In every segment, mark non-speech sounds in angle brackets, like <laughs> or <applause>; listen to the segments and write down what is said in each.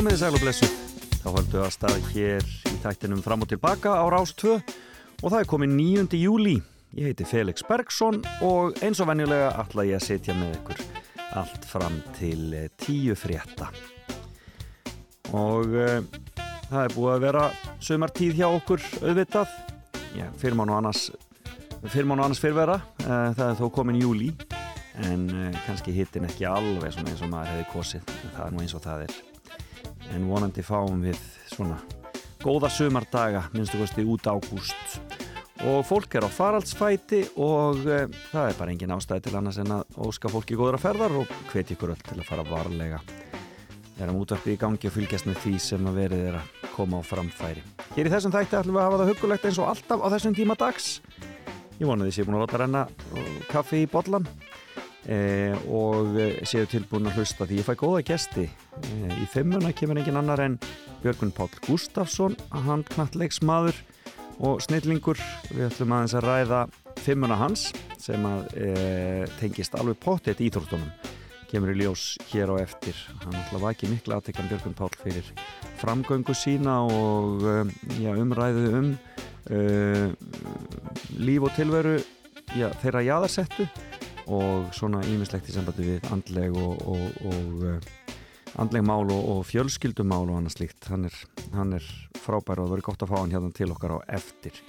komið þið sæl og blessu. Þá höldum við að stað hér í þættinum fram og tilbaka á Rás 2 og það er komið 9. júli. Ég heiti Felix Bergsson og eins og venjulega ætla ég að setja með ykkur allt fram til 10 frétta. Og uh, það er búið að vera sömartíð hjá okkur auðvitað. Já, fyrir mánu annars, fyrrvera. Uh, það er þó komin júli en uh, kannski hittin ekki alveg eins og maður hefði kosið. Það er nú eins og það er en vonandi fáum við svona góða sömardaga, minnstu kosti út ágúst. Og fólk er á faraldsfæti og e, það er bara engin ástæði til annars en að óska fólki góðra ferðar og hveti ykkur öll til að fara varlega. Erum útvarpið í gangi og fylgjast með því sem að verið er að koma á framfæri. Hér í þessum þætti ætlum við að hafa það hugulegt eins og alltaf á þessum tíma dags. Ég vonaði að ég sé búin að láta renna kaffi í bollan Eh, og séu tilbúin að hlusta því ég fæ góða gesti. Eh, í fimmuna kemur engin annar en Björgun Pál Gustafsson hann knattleiksmaður og snillingur. Við ætlum aðeins að ræða fimmuna hans sem að eh, tengist alveg pottet íþróttunum. Kemur í ljós hér á eftir. Hann ætla að vaki miklu aðtekkan Björgun Pál fyrir framgöngu sína og já, umræðu um líf og tilveru já, þeirra jáðarsettu og svona ímislegt í sambandi við andleg og, og, og uh, andleg mál og, og fjölskyldumál og annað slíkt. Hann er, hann er frábær og það verður gott að fá hann hérna til okkar á eftir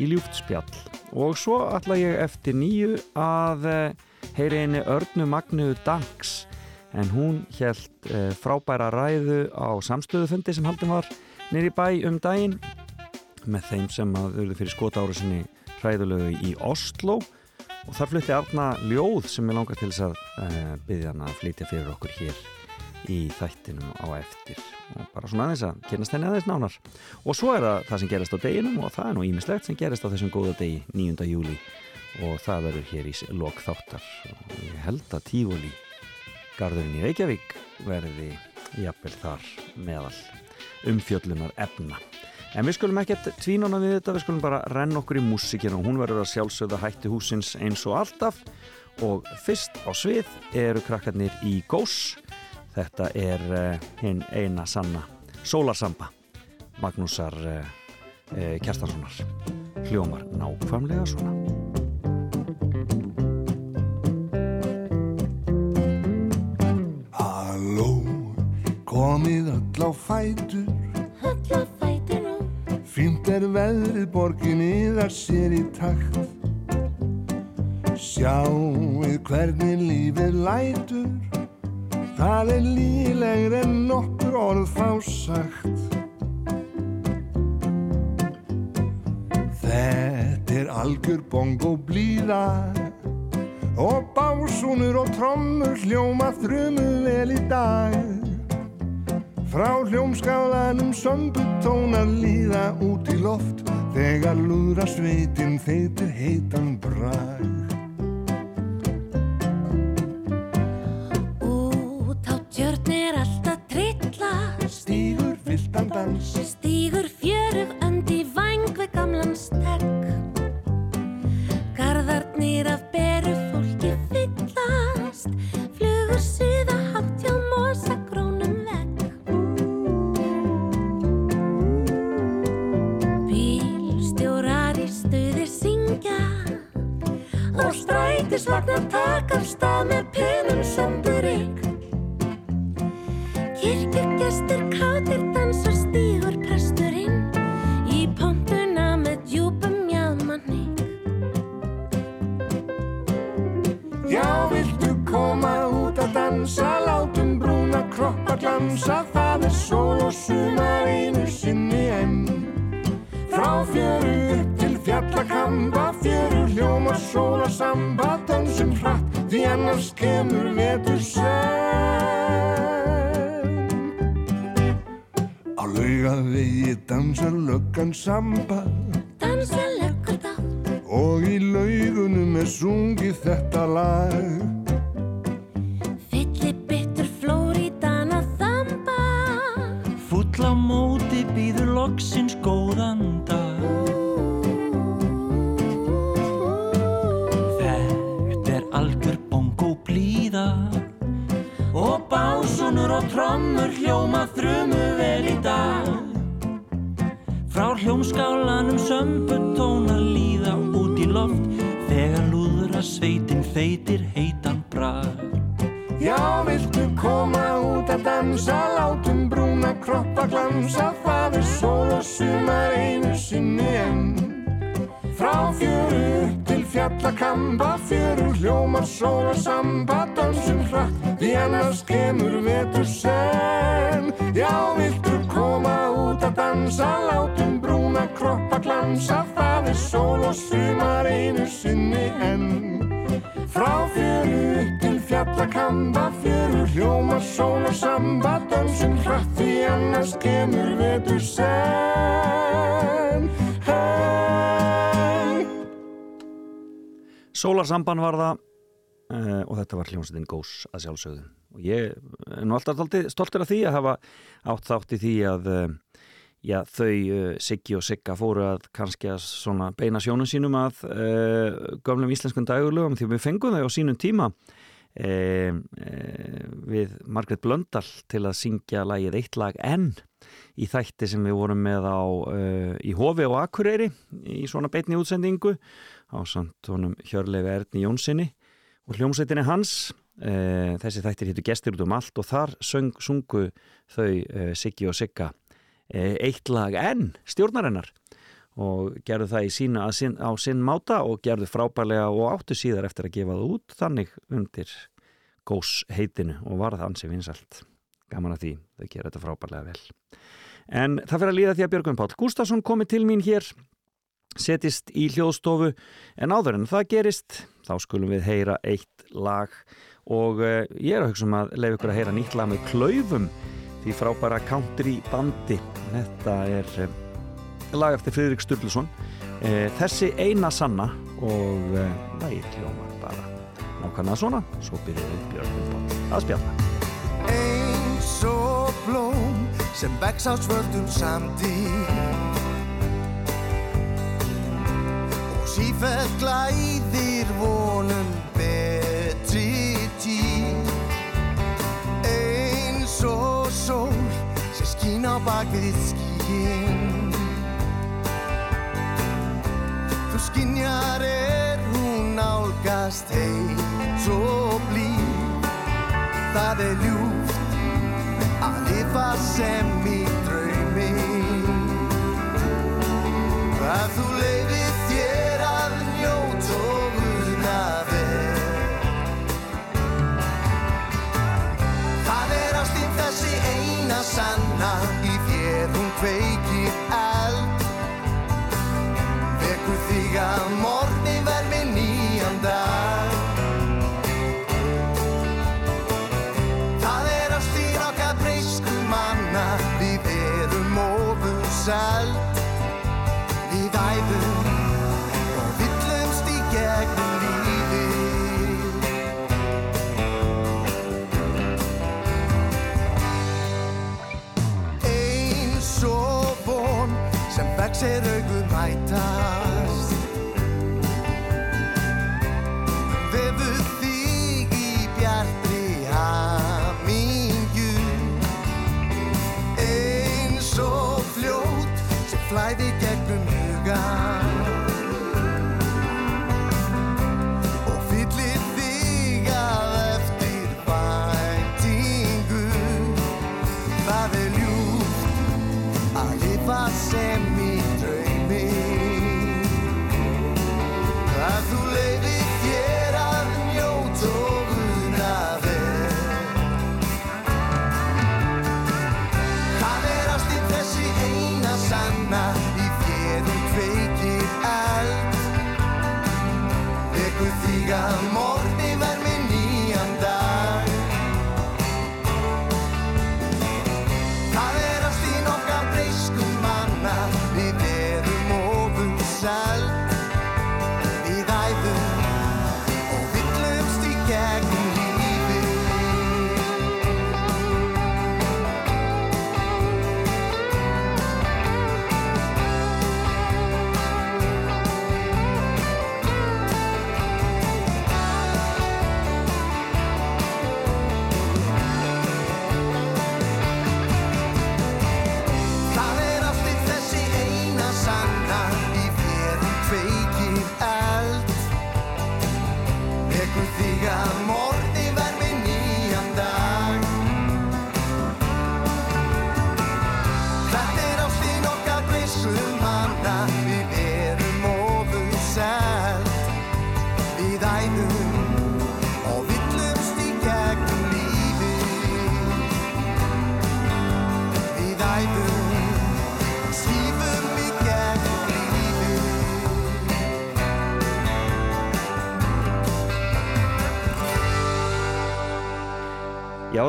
í ljúftspjall og svo ætla ég eftir nýju að uh, heyri eini Örnu Magnu Danks en hún held uh, frábæra ræðu á samstöðufundi sem haldin var nýri bæ um daginn með þeim sem að auðvitað fyrir skota ára sinni hræðulegu í Oslo og þar flutti Arna Ljóð sem ég langar til þess að uh, byggja hann að flytja fyrir okkur hér í þættinum á eftir. Og bara svona aðeins að kynast henni aðeins nánar. Og svo er það það sem gerast á deginum og það er nú ímislegt sem gerast á þessum góða degi 9. júli og það verður hér í lok þáttar. Og ég held að tífóli garðurinn í Reykjavík verði jafnvel þar meðal umfjöllunar efna En við skulum ekkert tvínuna við þetta, við skulum bara renna okkur í músikina og hún verður að sjálfsögða hætti húsins eins og alltaf og fyrst á svið eru krakkarnir í Gós. Þetta er uh, hinn eina sanna Sólarsamba, Magnúsar uh, uh, Kjartanssonar. Hljómar nákvæmlega svona. Halló, komið öll á fætur Öll á fætur Fínt er veðrið borginni þar sér í takt. Sjáuð hvernig lífið lætur. Það er lílegr en nokkur orð fá sagt. Þetta er algjör bongo blíða. Og básúnur og trommur hljóma þrumu vel í dag Frá hljómskálanum sömbutónar líða út í loft Þegar lúðra sveitin þeitir heitan brag Sólarsamban var það uh, og þetta var hljómsveitin Gós að sjálfsögðu. Og ég er nú alltaf stoltur af því að hafa átt þátt í því að uh, já, þau uh, Siggi og Sigga fóru að kannski að svona beina sjónum sínum að gömlum íslenskun dagulugum því við fengum þau á sínum tíma við Margret Blöndal til að syngja lagið Eitt lag N í þætti sem við vorum með á í Hofi og Akureyri í svona beitni útsendingu á samt honum Hjörlefi Erni Jónssoni og hljómsveitinni hans. E, þessi þættir hittu gestir út um allt og þar söng, sungu þau e, Siggi og Sigga e, eitt lag enn stjórnarinnar og gerðu það sína, sin, á sinn máta og gerðu frábælega og áttu síðar eftir að gefa það út þannig undir gós heitinu og var það ansi vinsalt gaman að því, þau gera þetta frábælega vel. En það fyrir að líða því að Björgum Pál Gustafsson komi til mín hér setist í hljóðstofu. En áður en það gerist þá skulum við heyra eitt lag. Og uh, ég er að hugsa um að leif ykkur að heyra nýtt lag með klaufum því frábæra country bandi þetta er uh, lag eftir Fridrik Sturluson. Uh, þessi eina sanna og lagið hljómar bara nákvæmlega svona, svo byrjuð við Björgum Pál að spjalla. Eins og blóm sem vex á svöldum samtíð sífell glæðir vonum betri tíð. Eins og sól sem skín á bakvið skín þú skinjar er hún álgast heit og blíð. Það er ljúft að lifa sem í draumi. Að þú leifir consider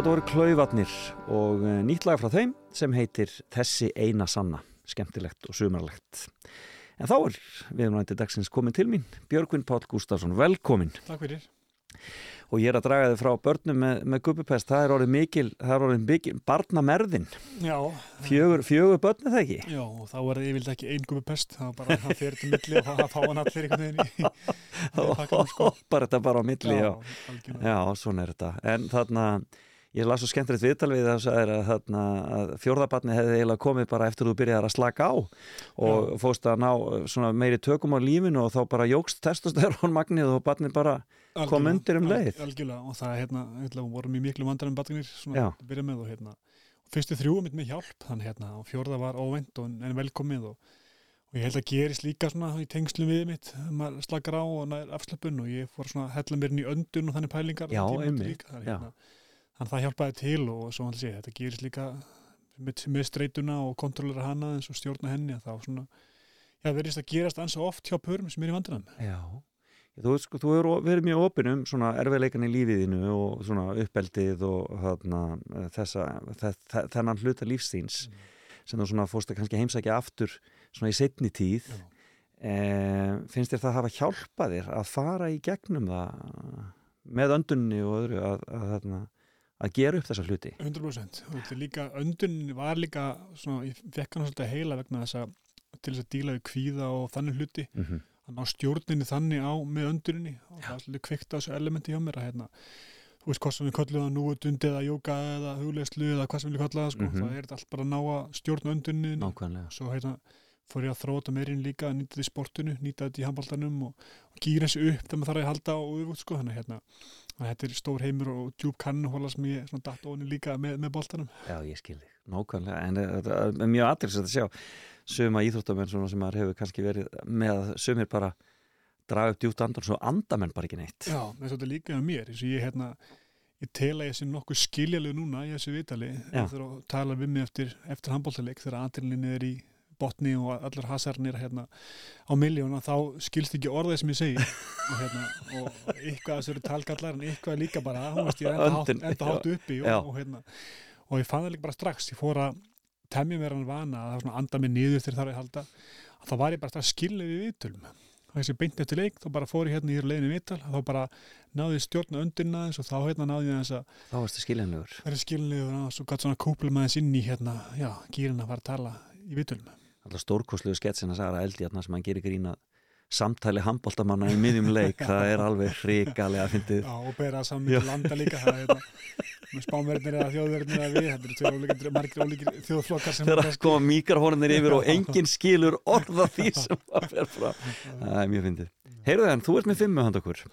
þetta voru klauvatnir og eh, nýtt lag frá þeim sem heitir Þessi eina sanna, skemmtilegt og sumarlegt. En þá er viðmændi dagsins komin til mín, Björgvin Páll Gustafsson, velkomin. Takk fyrir. Og ég er að draga þið frá börnum með, með gubbupest, það er orðið mikil, það er orðið mikil, barnamerðin, Já, fjögur, fjögur börn er það ekki? já, og þá er það yfirlega ekki einn gumi pest, það var bara það fyrir til milli og það fá hann allir einhvern veginn í. pakkanum, <laughs> sko. Bara þetta bara á milli, já. algjörlega. Já, svona er þetta. En þarna, ég las svo skemmtilegt viðtal við þess að, þarna, að fjórðabarni hefði eiginlega komið bara eftir þú byrjaðar að slaka á og Já. fóst að ná svona meiri tökum á lífinu og þá bara jógst testosterón magnið og barnið bara kom Algjörlega, undir um leið. Algjörlega, og það, hérna, hérna vorum í miklu vandarum batnir, Já. svona, að byrja með og hérna, fyrstu þrjú mitt með hjálp, þannig hérna, og fjórða var og en velkomið og, og ég held að gerist líka svona í tengslum við mitt, maður slakar á og nær afslöpun og ég fór svona að hella mér inn í öndun og þannig pælingar Já, einmitt, líka, þannig, já. Þannig það hjálpaði til og svo hann sé, þetta gerist líka með, með streituna og kontrollera hana eins og stjórna henni að þá svona Já, verðist að gerast ansi oft hjá pörum sem er í vandræðum. Já. Þú, sko, þú hefur verið mjög opinn um svona erfiðleikan í lífiðinu og svona uppeldið og þarna, þessa, þe- þennan hluta lífstíns sem þú svona fórst að kannski heimsækja aftur svona í setni tíð e, finnst þér það hafa hjálpað þér að fara í gegnum það með öndunni og öðru að, að, að, að gera upp þessa hluti. 100% og líka, öndun var líka svona, ég fekk hann svolítið heila vegna þess að til þess að díla við kvíða og þannig hluti. Mm -hmm. að ná stjórninni þannig á með önduninni. Og það er svolítið kvikt á þessu elementi hjá mér að hérna, þú veist hvað sem við kallum það núutundi eða jóka eða hugleyslu eða hvað sem við kallum það sko, Mhm. það er þetta allt bara að ná að stjórna önduninni Nákvæmlega. Svo hérna fór ég að þróa þetta meirinn líka að nýta þetta í sportinu, nýta þetta í handbaltanum og, og gýra þessu upp þegar maður þarf að halda og sko, þannig hérna þetta er stór heimur og djúb kannhóla sem ég svona datt ofni líka með, með boltanum. Já, ég skil þig, nákvæmlega. En eh, þetta er mjög aðrilsett að sjá suma íþróttamenn sem maður hefur kannski verið með sumir bara draga upp djúpt andan svo andamenn bara ekki neitt. Já, þetta líka með mér. Eins og ég hérna ég tel að ég sé nokkuð skiljalegu núna í þessu vitali þegar þú talar við mig eftir, eftir handbóltaleik þegar aðrinlinni er í botni og allar hasarnir hérna á miljóna þá skilst ekki orðið sem ég segi. Og, hérna, og eitthvað þessu eru talgallar en eitthvað er líka bara veist, ég er enda hátt, hátt uppi og, og, hérna, og ég fann það líka bara strax ég fór að temja mér hann vana að það var anda mig niður þegar þarf ég að halda að þá var ég bara strax skilja við viðtölum. Og þessi beint eftir leik, þá bara fór ég hérna í leiðinu viðtal, þá bara náði ég stjórna þess og þá hérna náði ég þess að Þá varstu skiljanlegur. vera skilniður og svo gætt svona kúplum aðeins inn í hérna, já, gýrin að fara að tala í viðtölum. Alltaf stórkosluðu sketsin að sagara eldi sem hann gerir grína samtali handbóltamanna í miðjum leik <laughs> það er alveg hrikalega fyndið. Já, og bera saman með landa líka, það er hérna, með spánverðnir eða þjóðverðnir eða við, þetta eru tveir ólíkir, margir ólíkir þjóðflokkar sem þegar að koma mikrofónunir yfir og enginn skilur orða því sem það fer frá <laughs> það er mjög fyndið. Heyrðu en, þú ert með fimmu hand okkur.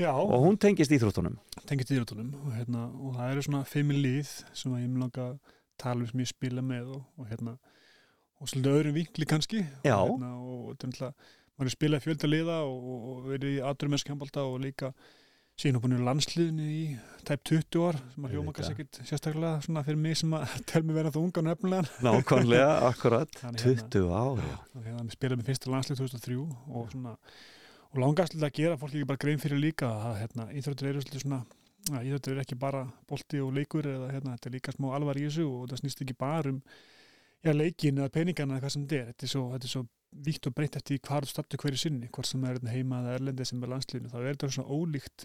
Já, og hún tengist íþróttunum. Tengist íðrjóttunum og, hérna, og það eru svona fimm lið sem ég mun langa tala um sem ég spila með og, og hérna og svolítið öðrum vinkli kannski. Já. og, hérna, og er náttúrulega maður er spilað fjölda liða og, og, verið í aðdurumerskjambólta og líka síðan og búin í landsliðinu í tæp 20 ár sem að hljóma kannski ekkit sérstaklega svona fyrir mig sem að <laughs> tel mig vera það unga og nefnilegan nákvæmlega, <laughs> akkurat. Hérna- 20 ári og hérna spilað með fyrsta landslið 2003 og svona og langast til að gera fólk ekki bara grein fyrir líka að hérna, íþróttir eru svolítið svona ja, íþróttir eru ekki bara bolti og leikur eða hérna, þetta er líka smá alvar í þessu og það snýst ekki bara um já, leikin eða peningana eða hvað sem þetta er þetta er svo, þetta er svo víkt og breytt eftir hvað þú startu hverju sinni, hvort sem er hérna heima eða erlendi sem er landsliðinu, þá er þetta svona ólíkt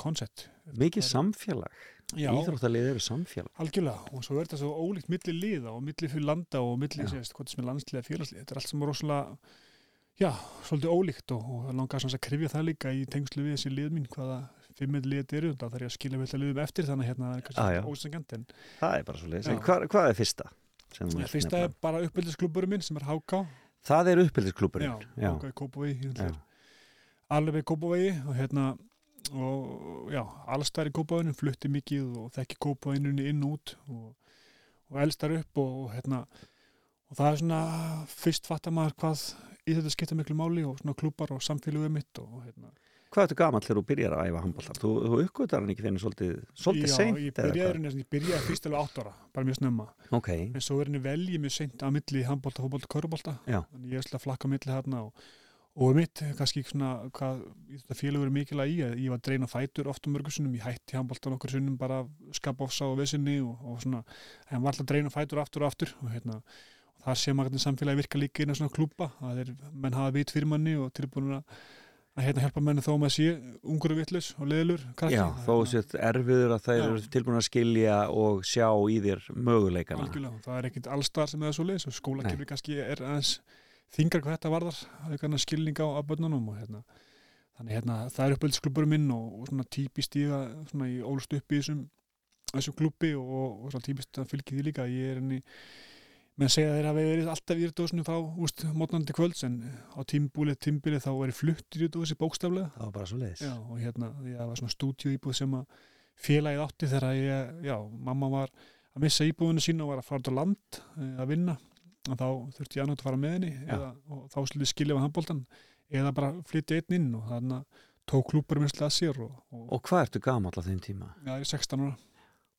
koncept mikið samfélag, íþróttalið eru samfélag. Algjörlega og svo er þetta svo ólíkt milli liða og milli fyrir landa og milli, sést, hvort sem er landslið eða félagslið, þetta er allt sem er rosalega já, svolítið ólíkt og, og langar svona að krifja það líka í tengslu við þessi lið mín, hvaða fimmið lið þetta eru, þá þarf ég að skilja vel að liðum eftir þannig hérna Ah, það er bara svo leiðis, hvað er fyrsta? Vilt fyrsta er bara uppbyldisklubburinn minn sem er HK það er já, HK í Kópavogi já. alveg í Kópavogi og hérna og já, allstar í Kópavoginu flutti mikið og þekki Kópavoginu inn og út og, og elstar upp og, og hérna og það er svona, fyrst fattar maður hvað í þetta skipta miklu máli og svona klúpar og samfélögum mitt og hérna hvað ertu gamall þegar þú byrjar að æfa handbóltar? þú, þú uppgötar hann ekki fyrir svolítið svolítið já, seint ég eða byrjaði, ég byrjaði fyrst alveg átt ára bara mjög snemma, ok, en svo er henni veljið mjög seint á milli handbólta, fótbólta, körubólta Já. þannig ég er svolítið að flakka milli hérna og, og mitt, kannski svona hvað þetta félag verið mikilvæg í að ég var að dreina fætur oft á mörgum sinnum, ég hætti handbóltan okkur sinnum bara skapofsa og vissinni og, og svona, en var alltaf að dreina fætur aftur og aftur og hérna, og það sé maður hvernig samfélagi virka líka inn á svona klúpa að þeir, menn hafa vit fyrir manni og tilbúin að að hérna hjálpa menni þó með sé ungur og vittlus og leðlur krakki. Já, þó sétt erfiður að þeir Já. eru tilbúin að skilja og sjá í þér möguleikana Algjörlega, það er ekkit allstar sem er svo leiðis og skólakefri kannski er aðeins þingar hvað þetta varðar, það er kannar skilning á, börnunum og hérna þannig hérna, það er uppöldskluburum minn og, og svona típist ég að svona ég ólst upp í þessum, þessum klubbi og, og svona típist að fylgi því líka ég er henni menn segja að þeir hafi verið alltaf í rítdósinu frá úst, mótnandi kvölds en á tímbúlið tímbilið þá er ég flutt í rítdósi bókstaflega. Það var bara svo leiðis Já, og hérna, það var svona stúdíu íbúð sem að félagið átti þegar ég, já, mamma var að missa íbúðinu sína og var að fara á land eh, að vinna. Og þá þurfti ég annað að fara með henni eða, og þá slutið skilja við handbóltan eða bara flytja einn inn og þannig tók klúpur minnslega að sér og, og, Og hvað ertu gamall á þeim tíma? já, ég er 16 ára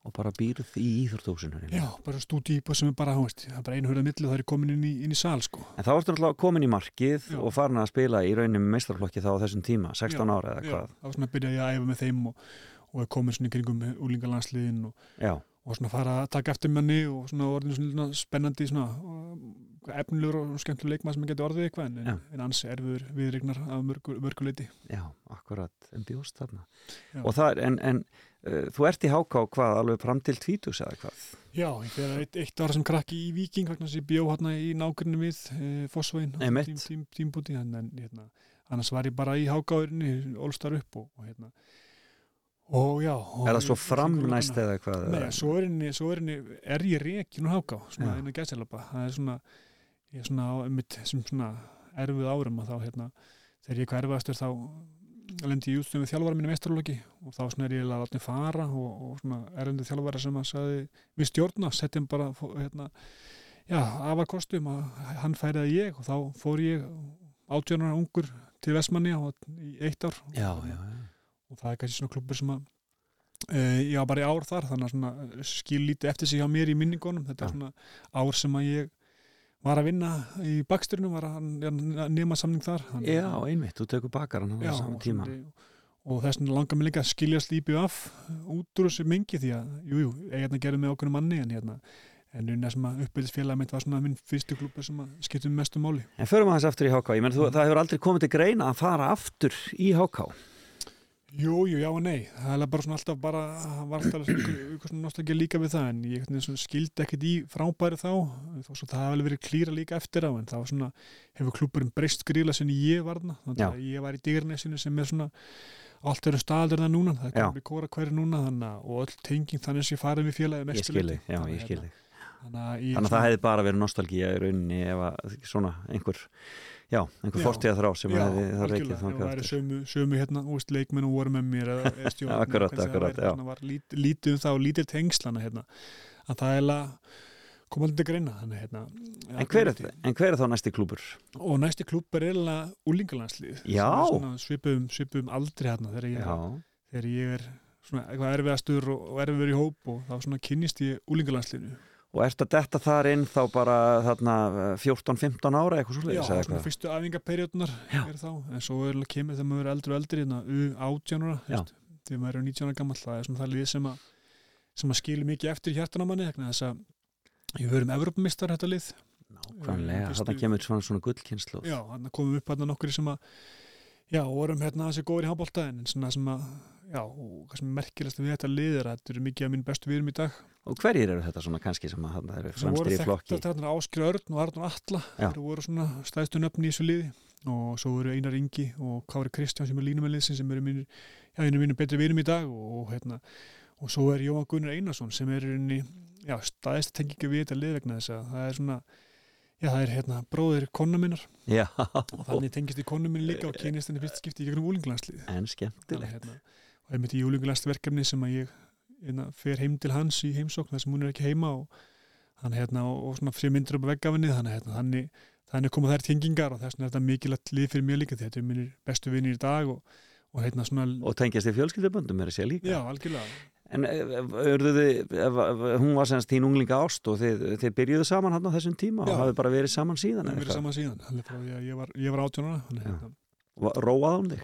Og bara býrð í íþórtóksinu Já, bara stúdíu íbúð sem er bara, veist, það er bara einu hurða milli og það er komin inn í, inn í sal, sko. En þá ertu náttúrulega komin í markið Já. og farin að spila í rauninni meistarflokki þá á þessum tíma, 16 Já, ára eða Já, hvað? Þá svona byrja ég að æfa með þeim og, og komin svona í kringum úlingalandsliðin og Já, og svona fara að taka eftir manni og svona orðin svona spennandi svona uh, efnilegur og skemmtileg leikmað sem getur orðið eitthvað en, en ansi erfiður viðregnar af mörgu, mörguleiti já, akkurat en bjóst þarna Já. Og það er, en, en uh, þú ert í háká hvað, alveg fram til tvítus eða hvað Já, ég fyrir eitt, eitt ára sem krakki í Viking vegna að ég bjó hérna í nágrunni við e, Fossvegin Einmitt. tím, tím, tímbúti en, hérna, annars var ég bara í hákáðurinni ólstar upp og, og hérna og já og Er það svo framnæst eða hvað? Nei, svo er henni, svo er henni, er ég reikin og háká, svona einu gæsilapa, það er svona, ég er svona á mitt sem svona erfið árum og þá hérna, þegar ég er hvað erfiðastur þá lendi ég útstöðum við þjálfara mínu mestralóki og þá svona er ég að mig fara og, og svona erfindi þjálfara sem að sagði við stjórna, setjum bara hérna, já, afar kostum að hann færiði ég og þá fór ég átjónar ungur til Vestmanni í eitt ár. Já, og, já, já og það er kannski svona klubbur sem að uh, ég var bara í ár þar þannig að svona skil lítið eftir sig hjá mér í minningunum. Þetta er svona ár sem að ég var að vinna í bakstyrnum var að nema samning þar. Já, einmitt, þú tekur bakaran á saman og, tíma. svona, og þess vegna langar mig líka að skilja slípi af út úr þessu mingi því að jú, jú, ég hérna gerði með okkur manni en hérna en unna sem að uppbyldisfélag mitt var svona minn fyrstu klubur sem að skiptum mestu máli. En förum aðeins aftur í háká, ég menn þú, Mhm. það hefur aldrei komið til greina að fara aftur í háká Jú, jú, já og nei. Það er bara svona alltaf bara það var alltaf ykkur svona nostalgía líka við það en ég skildi ekkert í frábæri þá. Þó svo það alveg verið klíra líka eftir á en það var svona, hefur klúburinn breyst gríla sem ég varna, þannig Já. að ég var í dýrnesinu sem er svona allt eru staður það núna, það komið kóra hverju núna þannig og öll tenging þannig sem ég farið við félagið Ég mestu skil leyti. þig, já, Þannig ég að, skil þig. Þannig að, ég Þannig að það hefði bara verið nostalgía í rauninni ef að svona einhver já, einhver Já. fortíða þrá sem Já, hefði það reykið algjörlega, ef það þangað væri aftur sömu, sömu hérna, úst, leikmenn og voru með mér eða, <laughs> stjórn, Akkurat, það akkurat, já. þarna var lít, lítið um það og lítið tengslana hérna, að það er að koma alltaf greina þannig, hérna, En hver, er, en hver er þá næsti klúbur? og næsti klúb er eiginlega úlingalandslið Já. svipum, svipum aldrei hérna þegar ég, Já, þegar ég er svona eitthvað erfiðastur og, og erfiður í hóp og þá svona kynnist ég úlingalandsliðinu og ertu að detta þar inn þá bara þarna eh, 14-15 ára eitthvað svo Já, svona eitthvað? fyrstu æfingarperjóðunar er þá, en svo er alveg kemur þegar maður er eldri og eldri hérna, U18 ára, Já. veist, þegar maður er 19 ára gammal það er svona það lið sem að sem að skilur mikið eftir hjartan á manni vegna þess að við höfum Evropamistar þetta lið Nákvæmlega, þarna kemur svona, svona gullkynslu já, hann komum upp hérna nokkri sem að já, vorum hérna þessi góður í handbólta en svona sem að, já, og er merkilegast við þetta lið er að þetta eru mikið af minn bestu viðum í dag. Og hverjir eru þetta svona kannski sem að þarna eru fremstir í flokki? þekkta þarna Áskri Örn og Arnur Alla þeir voru svona stæðstu nöfni í þessu liði. Og svo voru Einar Ingi og Kári Kristján sem er línumæliðsin sem eru mínir, já, mínum betri vinum í dag og, hérna og svo er Jóhann Gunnar Einarsson sem er inni, já, staðist tengingi við þetta lið vegna þess að það er svona já, það er hérna bróðir konna minnar. Já, og þannig tengist í konu minn líka og kynist henni fyrst skipti í gegnum úlinglandslið en skemmtilegt. Hérna, og einmitt í úlinglandsverkefni sem að ég hérna, fer heim til hans í heimsókn þar sem hún er ekki heima og hann hérna og, og svona fyrir myndir upp á veggafinni þannig hérna, þannig, þannig koma þær tengingar og þess vegna er þetta mikilvægt lið fyrir mér líka því þetta er mínir bestu vinnir í dag og, og hérna svona Og tengjast í fjölskylduböndum er þessi líka já, algjörlega En örðu þið, ef- hún var semst þín unglinga ást og þið, þið byrjuðu saman hann á þessum tíma Já. og hafið bara verið saman síðan Við eitthvað? saman síðan, að ég var, var átjónana Já. hérna. Róaði hún þig?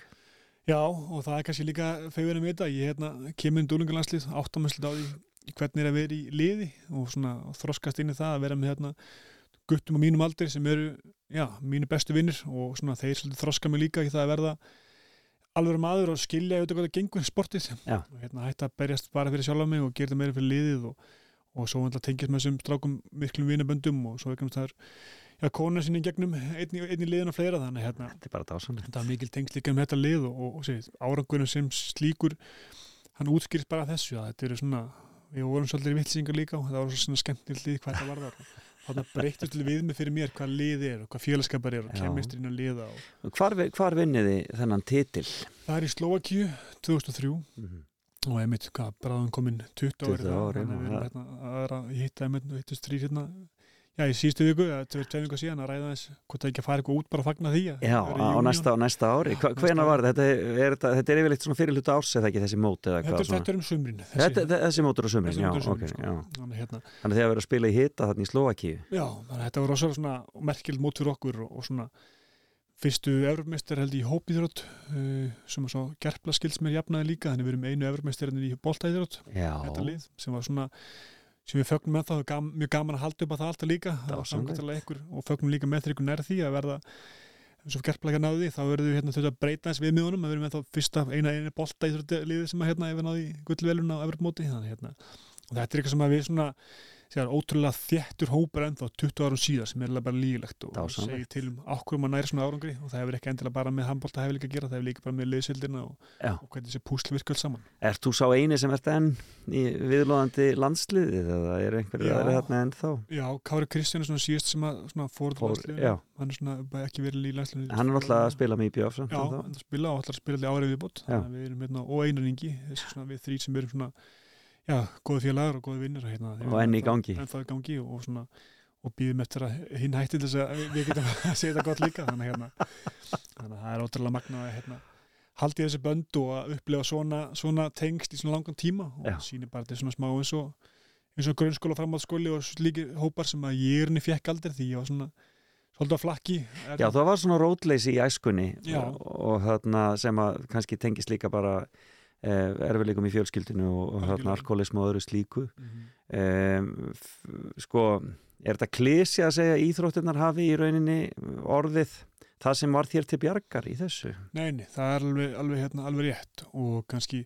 Já, og það er kannski líka fegurinn með þetta, ég hérna, kemur inn dúlingarlandslið, áttamæslit á því hvernig er að vera í liði og svona þroskast inn í það að vera með hérna guttum á mínum aldri sem eru, já, mínu bestu vinnir og svona þeir þroska mig líka í það að verða alveg maður og skilja auðvitað hvað það gengur sportið Já. og hérna hætta að berjast bara fyrir sjálfa mig og gera það meira fyrir liðið og, og svo tengist með þessum strákum miklum vinaböndum og svo ekki það er já, kona sinni gegnum einn í, einn í liðin og fleira þannig hérna Þetta er bara dásamlega. þetta mikil tengst líka um þetta lið og, og, og árangurinn sem slíkur hann útskýrst bara þessu að þetta eru svona, við vorum svolítið í vitsingar líka og það var svona skemmtilegt lið hvað þetta var þar þannig að breytist til <laughs> við mig fyrir mér hvað lið er og hvað félagskapar er og Já. kemisturinn að liða og Hvar, hvar vinnið þið þennan titil? það er í Slovakíu 2003 Mhm. og ég mitt, hvað, bráðum komin 20 ári 20 það, ár, þannig að við erum hérna að hitta hittust þrýr hérna já, í síðustu viku, eða tveir tveir viku síðan að ræða þess hvort það ekki að fara eitthvað út bara að fagna því að Já, í á næsta, næsta ári. Hva, ári. var þetta? Þetta er, þetta, þetta er yfirleitt svona fyrir hluta árs eða ekki þessi mót eða þetta, hvað þetta er um sumrin Þetta, þetta, þessi mótur á sumrin, Þessi já, ok, sko. já. Þannig, hérna, að þið hafa verið að spila í hita þarna í Slovakíu. Já, þannig að þetta var rosalega svona merkild mót fyrir okkur og, og svona fyrstu Evropmeistar held í hópíþrótt uh, sem að svo gerpla skilds mér jafnaði líka þannig við erum einu Evropmeistarinn í boltaíþrótt Já, þetta lið sem var svona sem við fögnum með það, gam, mjög gaman að halda upp að það alltaf líka. Það ykkur og fögnum líka með þeir ykkur nær því að verða eins og gerpla ekki náði því, þá verðum við hérna þau að breyta þess viðmiðunum, að við erum með þá fyrsta eina einu bolta í liði sem að hérna hefur náði gullvelun á Evropmóti þannig hérna og þetta er eitthvað sem að við svona sér, ótrúlega þéttur hópur ennþá 20 árum síðar sem er eiginlega bara lígilegt og segir til um ákveðum að næri svona árangri og það hefur ekki endilega bara með handbólta hefur líka að gera, það hefur líka bara með liðsildina og, og hvernig þessi púsl virkað saman. Ert þú sá eini sem ert enn í viðlóðandi landsliðið eða er einhverju Já. aðri þarna enn þá? Já, Kári Kristján er svona síðast sem að svona fór Fór, já. hann er svona ekki verið í landsliðinu Hann er alltaf að spila með er að að í viðbót Já. og góði félagar og góði vinnir hérna, Og enn í gangi. ennþá í gangi og svona og býðum eftir að hinn hætti til þess að við getum <laughs> að segja þetta gott líka þannig hérna þannig að það er ótrúlega magna að hérna haldi þessi bönd og að upplefa svona, svona tengst í svona langan tíma og Já. sýnir bara þetta er svona smá eins og eins og grunnskóla framhaldsskóli og slíki hópar sem að ég er henni fekk aldrei því ég var svona svolítið á flakki er Já, það var svona rótleysi í æskunni og, og þarna sem að kannski tengist líka bara erfileikum í fjölskyldinu og, og þarna Algjörlega. alkoholism og öðru slíku Mhm. um, sko er þetta klísi að segja að íþróttirnar hafi í rauninni orðið það sem var þér til bjargar í þessu Nei, nei, það er alveg, alveg, hérna, alveg rétt og kannski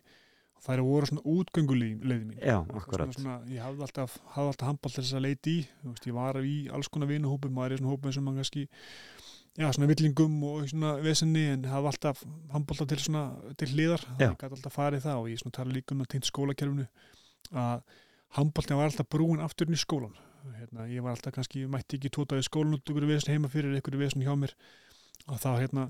það eru voru svona útgönguleiði mín Já, akkurat. svona, svona, Ég hafði alltaf, hafði alltaf handball til þess að leita í veist, ég var í alls konar vinuhópum maður er í svona hópum sem mann kannski já, svona villingum og svona vesenni en hafði alltaf handball til svona til hliðar, það gæti alltaf farið það og ég svona tala líka um það tengt skólakerfinu að handballtin var alltaf brúin aftur inn í skólan hérna, ég var alltaf kannski, mætti ekki tóta í skólan út ykkur vesen heima fyrir ykkur vesen hjá mér. Og þá hérna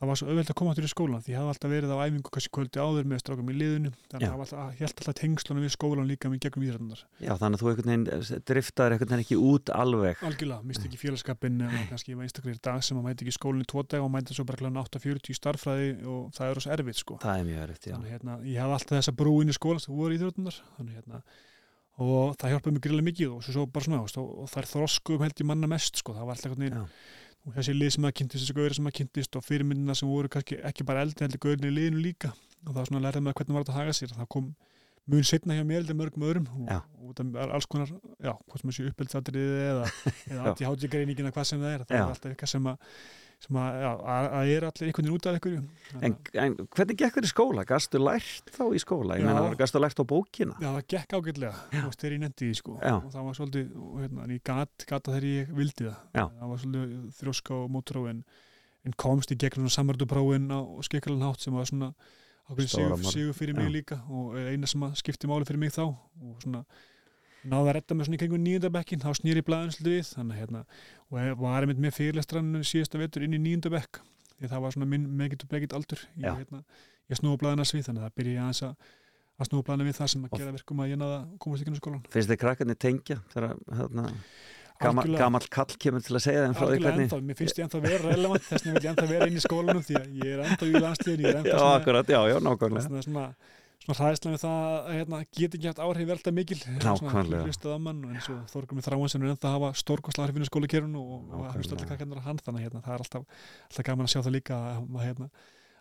það var svo auðvelt að koma aftur í skólan því ég hafði alltaf verið á æfingu kannski kvöldi áður með strákum í liðinu þannig að það held alltaf tengslunum við skólan líka með gegnum íþrættunar Já, þannig að þú einhvern veginn driftaður einhvern veginn ekki út alveg. Algjörlega, misti ekki félagskapin kannski var einstaklega í dag sem að mæti ekki í skólinni tvo dag og mæti svo bara klána 8.40 í starffræði og það er rosa erfitt sko. Það er mjög erfitt, já. Þannig hérna, ég hafði alltaf og var þessi lið sem að kynntist, þessi gauðir sem að kynntist og fyrirmyndina sem voru kannski ekki bara eldri heldur gauðin í liðinu líka og það var svona lærið með hvernig var þetta að haga sér það kom mun setna hjá mér heldur mörgum öðrum og, og það er alls konar já, hvað sem þessi uppeldatriði eða, <laughs> eða Já. anti-hátígreiningina hvað sem það er það Já. er alltaf eitthvað sem að sem að, já, að, er allir einhvern veginn út af einhverju En, en hvernig gekk þér í skóla? Gastu lært þá í skóla? Ég Já. meina, gastu lært á bókina? Já, það gekk veist, þegar ég nefndi því sko Já. og það var svolítið, og, hérna, en ég gat, gata þegar ég vildi það það var svolítið þrjóska og mótrá en, en komst í gegnum samarduprófin á skekkalan hátt sem var svona sigur, fyrir mig líka og eina sem skipti máli fyrir mig þá og svona náði að redda mig svona í kringum nýjöndabekkin þá snýri blæðin svolítið við þannig að, hérna, og ég var einmitt með fyrirlestrannu síðasta vetur inn í nýjöndabekk því það var svona minn megitt og blegitt aldur ég, hérna, ég snúa blæðina svið þannig að það byrja aðeins að að snúa blæðina við það sem að gera verkum að ég náða að komast ekki inn í skólan Finnst þið krakkarnir tengja þegar hérna, gama, Algjörlega. gamall kall kemur til að segja því Algjörlega hvernig ennþá, mér finnst ég ennþá vera relevant þess vil ég ennþá vera inn í skólanum því að ég er ennþá í er Já, svona, akkurat, já, já, nákvæmlega. vegna svona, svona hræðislega með það að hérna, geti ekki haft áhrif velta mikil. Mann eins og Þorgur með þráan sem er ennþá að hafa stórkostlega áhrifinu skólakerun og, og að hlusta allir kakkarnar á hann þannig að hérna, það er alltaf, alltaf gaman að sjá það líka að, að, hérna,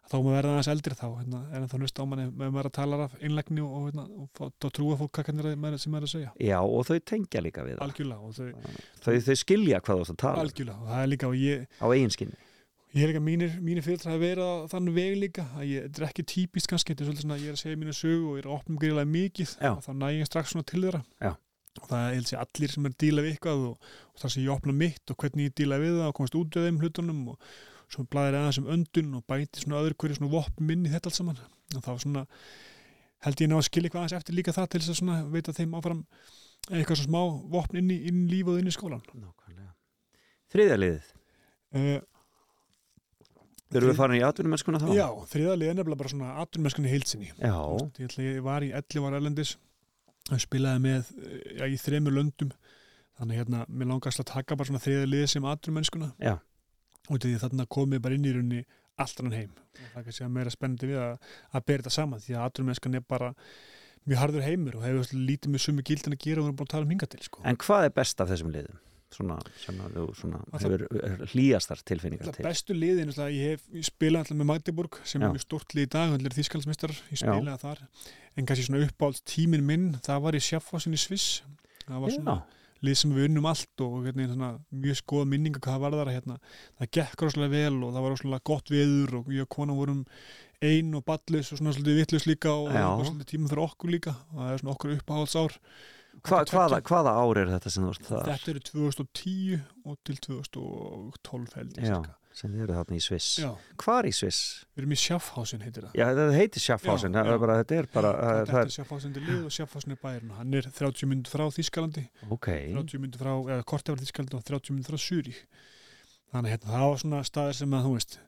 að þá maður verða aðeins eldri þá hérna, er ennþá hlusta á manni með maður að tala af einlegni og, hérna, og, og, trúa fólk kakkarnar sem maður er að segja. Já, og þau tengja líka við það. Algjörlega og þau, þau, þau skilja hvað þú ert að tala um. Algjörlega og það er líka og ég, á eiginskinni Ég er líka, mínir, mínir fyrir að vera þann veg líka, að ég, þetta er ekki típist kannski, þetta er svolítið svona að ég er að segja mínu sögu og ég er að opna gríðlega mikið Já. og þá næ ég strax svona til þeirra. Já. og það er helst allir sem er að díla við eitthvað og, og það sem ég opna mitt og hvernig ég díla við það og komast út af þeim hlutunum og svo blæðir aðeins um öndun og bæti svona öðru hverju svona vopn minni þetta allt saman. Og þá svona held ég ná að skilja eitthvað aðeins eftir líka það til þess að svona veita þeim áfram eitthvað svona smá vopn inn í, inn í líf og inn í skólan Nákvæmlega. Þriðja liðið, uh, þau eru farin í atvinnumennskuna þá? Já, þriðalið er nefnilega bara svona aturmennskunni heilsinni Já, Ég, ætla, ég var í 11 ára erlendis og spilaði með já, í þremur löndum þannig hérna, mér langast að taka bara svona þriða lið sem aturmennskuna Já. og því þarna komið bara inn í runni allt annan heim og það er kannski að meira spennandi við að, að bera þetta saman því að aturmennskan er bara mjög harður heimur og hefur lítið með sumu gildin að gera og við erum búin að tala um hinga til sko. en hvað er best af þessum liðum? Svona, sem að þú svona, hefur hlýjastar tilfinningar Það til bestu liðin, ég, hef, ég spilaði alltaf með Magdeburg sem Já. er mjög stórt lið í dag, það er þýskaldsmestrar, ég Já. spilaði þar en kannski svona uppáhalds tíminn minn það var í Schaffhausen í Sviss það var svona Já, lið sem við unnum allt og hérna, svona, mjög skoða minninga hvað það var þar hérna. það gekk rosalega vel og það var rosalega gott veður og ég og kona vorum ein og ballus og svona svolítið vittlus líka og Já. það var svolítið tíma fyrir okkur líka og það er svona okkur uppáhalds ár Hva, hvaða, hvaða ár er þetta sem þú ert þar? Þetta eru 2010 og til 2012 held ég Já, sem eru þarna í Sviss. Já, Hvar í Sviss? við erum í Schaffhausen heitir það. Já, þetta heitir Schaffhausen, Já, er já. bara, þetta er bara, það, Þetta það er Schaffhausen til lið og Schaffhausen er bærin hann er 30 minnur frá Þískalandi er, ok, 30 minnur frá, eða kortefar Þískalandi og 30 minnur frá Súri þannig hérna, það var svona staðir sem að þú veist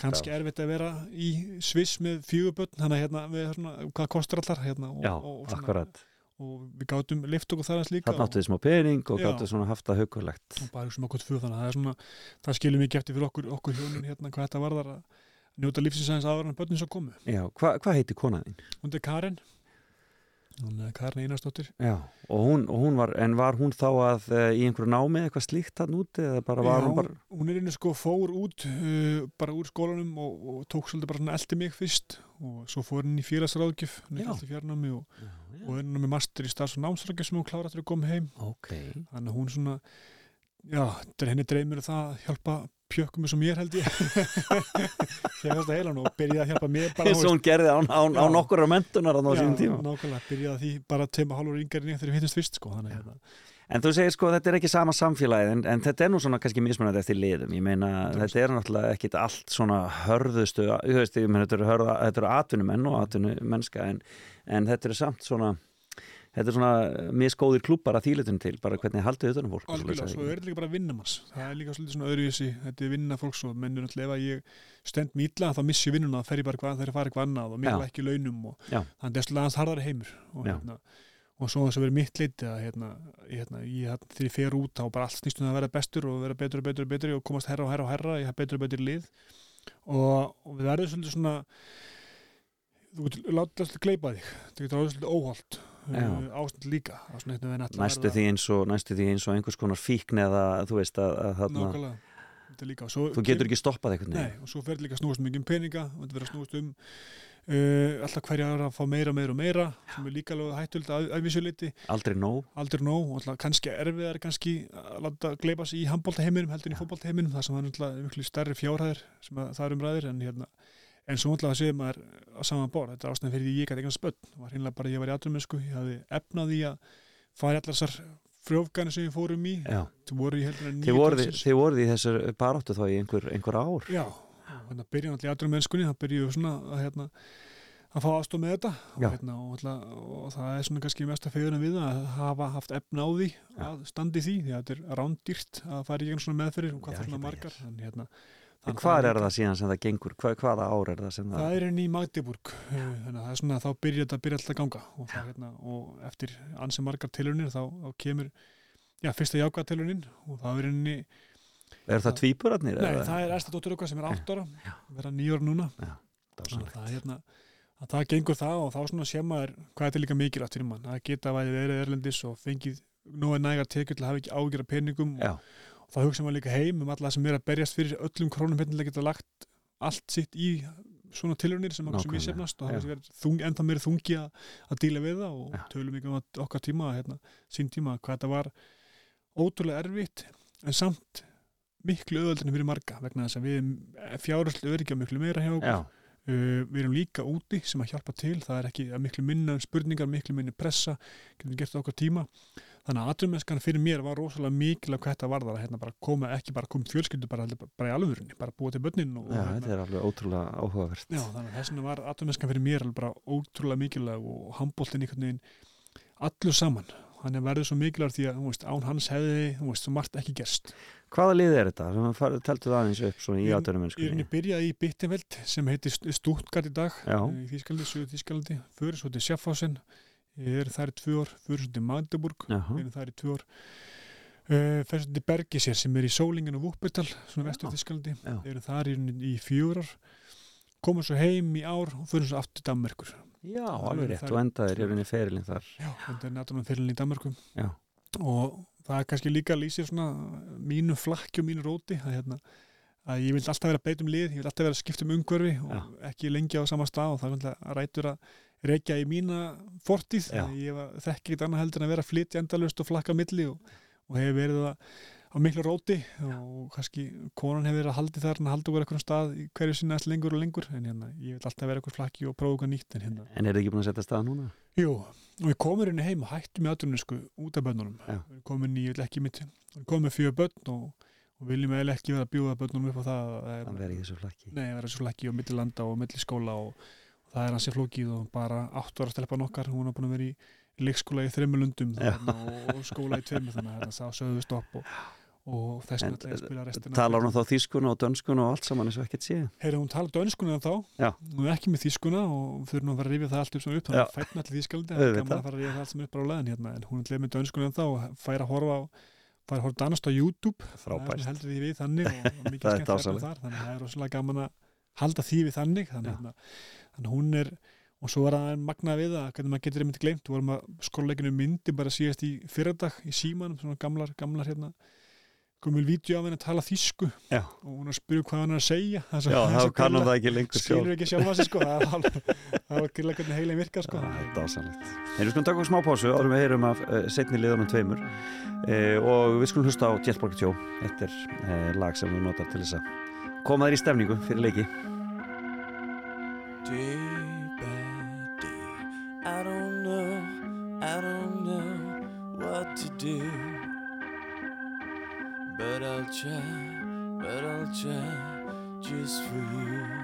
kannski Já. erfitt að vera í Sviss með fjöguböld þannig að hérna, við svona, hvað kostar allar? Hérna, og, já, og, og, svona, akkurat og við gátum lift okkur þar aðeins líka Þannig áttu þið smá pening og gáttu svona haft það hugulegt og bara sem okkur tvö þannig að það er svona það skilur mikið eftir fyrir okkur, okkur hjónin hérna hvað þetta varðar að njóta lífsins aðeins aðra en börnin svo komu. Já, hva, hvað heiti konaðinn? Hún er Karin hún er Karin Einarsdóttir. Já, og hún, og hún var, en var hún þá að uh, í einhverju námi eitthvað slíkt hann úti eða bara var Já, hún bara hún er einu sko fór út uh, bara úr skólanum og, og tók svolítið bara eldi mig fyrst og svo fór hún í félagsráðgjöf Já. er alltaf fjarnámi og, og hún með master í starfs- og námsráðgjöf sem hún klára eftir að koma heim. Ok, þannig að hún svona já, henni dreymir það að hjálpa pjökkum og mér held ég. <laughs> Hérna þetta heilan og byrjaði að hjálpa mér bara eins og hún gerði án, án, Já. án okkur mentunar á sínum tíma. nákvæmlega, byrjaði að því bara tveim og hálfur yngar en ég þegar við hittist fyrst sko, þannig hérna. En þú segir sko þetta er ekki sama samfélagið en, en þetta er nú svona kannski mismunandi eftir liðum. Ég meina Þetta þetta er náttúrulega ekkit allt svona hörðustu, þú veist, ég þetta eru atvinnumenn og atvinnumennska en, en þetta eru samt svona þetta er svona misgóðir klúpar að þýlutun til bara hvernig haldið utan um fólk algjörlega, svo er þetta líka bara vinnamanns það er líka svolítið svona öðruvísi, þetta er vinna fólks og mennur náttúrulega ef að ég stend illa þá missi ég vinnuna, það fer ég bara hvað, þeir fara eitthvað annað og Já. ekki launum og þannig er svolítið aðeins harðari heimur og, hérna, og svo þess að vera mitt leiti að hérna, hérna, ég, hérna, þegar ég fer út þá bara allt snýst um það að vera bestur og vera betur og betur og betur og komast herra og herra og herra, ég hef betur og betur lið og, og við verðum svolítið svona þú getur látið alltaf gleipa þig það getur áður svolítið óholt. Ástand líka það að næstu því og næstu því eins og einhvers konar fíkn eða þú veist að, að þarna, svo þú getur ekki stoppað eitthvað Nei, og svo fer líka að snúast mikið um peninga og þetta verður að snúast um uh, alltaf hverja er að fá meira, meira og meira sem er líka alveg hættult að, að vissu liti aldrei nóg. Aldrei nóg alltaf kannski erfiðar kannski að láta gleipa sig í handbóltaheiminum heldur en í fótbóltaheiminum þar sem það er miklu stærri fjárhæðir sem að, það er umræðir en hérna en svo náttúrulega séð maður á saman borð þetta er ástæðan fyrir því ég gæti eitthvað spönn var hinnlega bara að ég var í aðrumessku ég hafði efnað í að fara allar þessar frjófgani sem við fórum í. Já. voru þið voruð í þessar baráttu þá í einhver, einhver ár. Já, þannig að byrja náttúrulega í aðrum mennskunni, það byrjuðu svona að, hérna, að fá aðstof með þetta. Og, Já. hérna, og, og það er svona kannski mesta fegurinn við það að hafa haft efna á því að standi því, því að þetta er rándýrt að fara í gegn svona meðferðir og Já, hvað bara margar. Þannig, hérna, hvað að er það síðan sem það gengur? Hva, hvaða ár er það sem það, Það er henni í Magdeburg þannig að það er svona að þá byrja þetta byrja alltaf að ganga. Og, það, hérna, og eftir ansi margar tilhörnir þá, þá kemur já, fyrsta jákvæða tilhörnin og það er henni er það tvíburarnir Nei, eða? það er Ersta dóttur okkar sem er 8 ára verða 9 ára núna. Já, að það er hérna að það gengur það og þá svona sé maður hvað þetta er líka mikilvægt fyrir mann. Að geta væri verið erlendis og fengið nógu nægar tekjur til að hafa ekki ágjör þá hugsa maður líka heim um alla sem er að berjast fyrir öllum krónum hérna að geta lagt allt sitt í svona tilhörnir sem okkur sem ég sefnast og það er ennþá meiri þungi að, að díla við það og Já. tölum ekki um að okkar tíma hérna, sín tíma hvað þetta var ótrúlega erfitt en samt miklu öðvöldinu fyrir marga vegna þess að við fjárhæslu öryggjá miklu meira hjá okkur. Já, Uh, við erum líka úti sem að hjálpa til það er ekki að miklu minna spurningar miklu minni pressa, getum gert það okkar tíma þannig að atrumenskan fyrir mér var rosalega mikilvæg hvað þetta varðar að hérna bara koma, ekki bara koma fjölskyldu bara, bara, í alvörunni, bara búa til börnin og, já og þetta er alveg ótrúlega áhugavert. Já, þannig að þess vegna var atrumenskan fyrir mér bara ótrúlega mikilvæg og handbóltin einhvern veginn allur saman. Hann er verið svo mikilvæg því að veist, án hans hefði veist, svo margt ekki gerst. Hvaða lið er þetta? að teltu það aðeins upp svona í aðdönum Ég er henni byrjaði í Bittenveld sem heitir Stuttgart í dag í Þískaldi, Suður Þískaldi fyrir ég er þar í tvö ár, fyrir svo til Magdeburg ég er þar í tvö ár uh, fyrir svo til Bergisir sem er í Sólingen og Vúkbetal, svona vestur Þískaldi Já. ég er þar í, í fjögur ár komum svo heim í ár og fyrir svo aftur Danmerkur Já, alveg er- rétt er- og endaðir í rauninni ferilinn þar Já, þetta er náttúrulega fyrirlin í Danmörku Já. og það er kannski líka að lýsir svona mínu flakki og mínu róti að, hérna, að ég vil alltaf vera að beita um lið ég vil alltaf vera að skipta um umhverfi og Já. ekki lengi á sama stað og það er náttúrulega rætur að reykja í mína fortíð Já. Að ég var- þekki ekkert annað heldur en að vera að flytja endalust og flakka milli og, og hefur verið það á miklu róti og kannski konan hefur verið að haldi þar en að halda okkur eitthvað stað hverju sinna eftir lengur og lengur en hérna, ég vil alltaf vera eitthvað flakki og prófa eitthvað nýtt en hérna En er þið ekki búin að setja stað núna? Jú, og við komum hérna heim og hættum í aðrunni sko út af börnunum. Já. Við komum í, ég vil ekki mitt, við komum með fjögur börn og, og viljum eiginlega ekki vera að bjóða börnunum upp á það. að það Það er, verði í þessu flakki vera og milli landa og milli skóla og, og það er hansi flókið og bara átt ára stelpan okkar, hún er búin að vera í leikskóla í þreymur lundum Já. og, skóla í tveimur þannig að það sögðu stopp og, og þess vegna að spila restina. Talar hún þá þýskuna og dönskuna og allt saman eins og ekkert sé Heyra, hún tala dönskuna þá, Já. hún er ekki með þýskuna og þurfum að fara að rifja það allt upp sem upp, þannig að fætna allir þýskaldi, það er gaman að fara að rifja það allt sem upp bara á leðin hérna, en hún er með dönskuna þá og fær að horfa á, fær að horfa danast á YouTube, það er Frábært svona heldur því við þannig og, <laughs> og mikið Það er skemmt efni dásamlegt. þar, þannig að það er rosalega gaman að halda því við þannig, þannig, Já. Þannig að hún er, og svo er það magnað við það, hvernig maður getur einmitt gleymt, við vorum að skólaleginu myndi bara síðast í fyrradag í símanum, svona gamlar, gamlar hérna, komul vídeo af henni að tala þýsku Já. og hún að spyrja hvað hann er að segja það svo- Já, þá kannum það ekki lengur sjálf skilur ekki sjálfa sig sko það var grilla hvernig heilin virkar sko Það er dásanlegt. Þeir við skulum taka okkur smá pásu árum við heyrum af uh, setni liðunum tveimur uh, og við skulum hlusta á Jetborg 2. Þetta er uh, lag sem við notar til þess að koma þér í stefningu fyrir leiki. Day by day, I don't know, I don't know what to do. But I'll try, but I'll try just for you.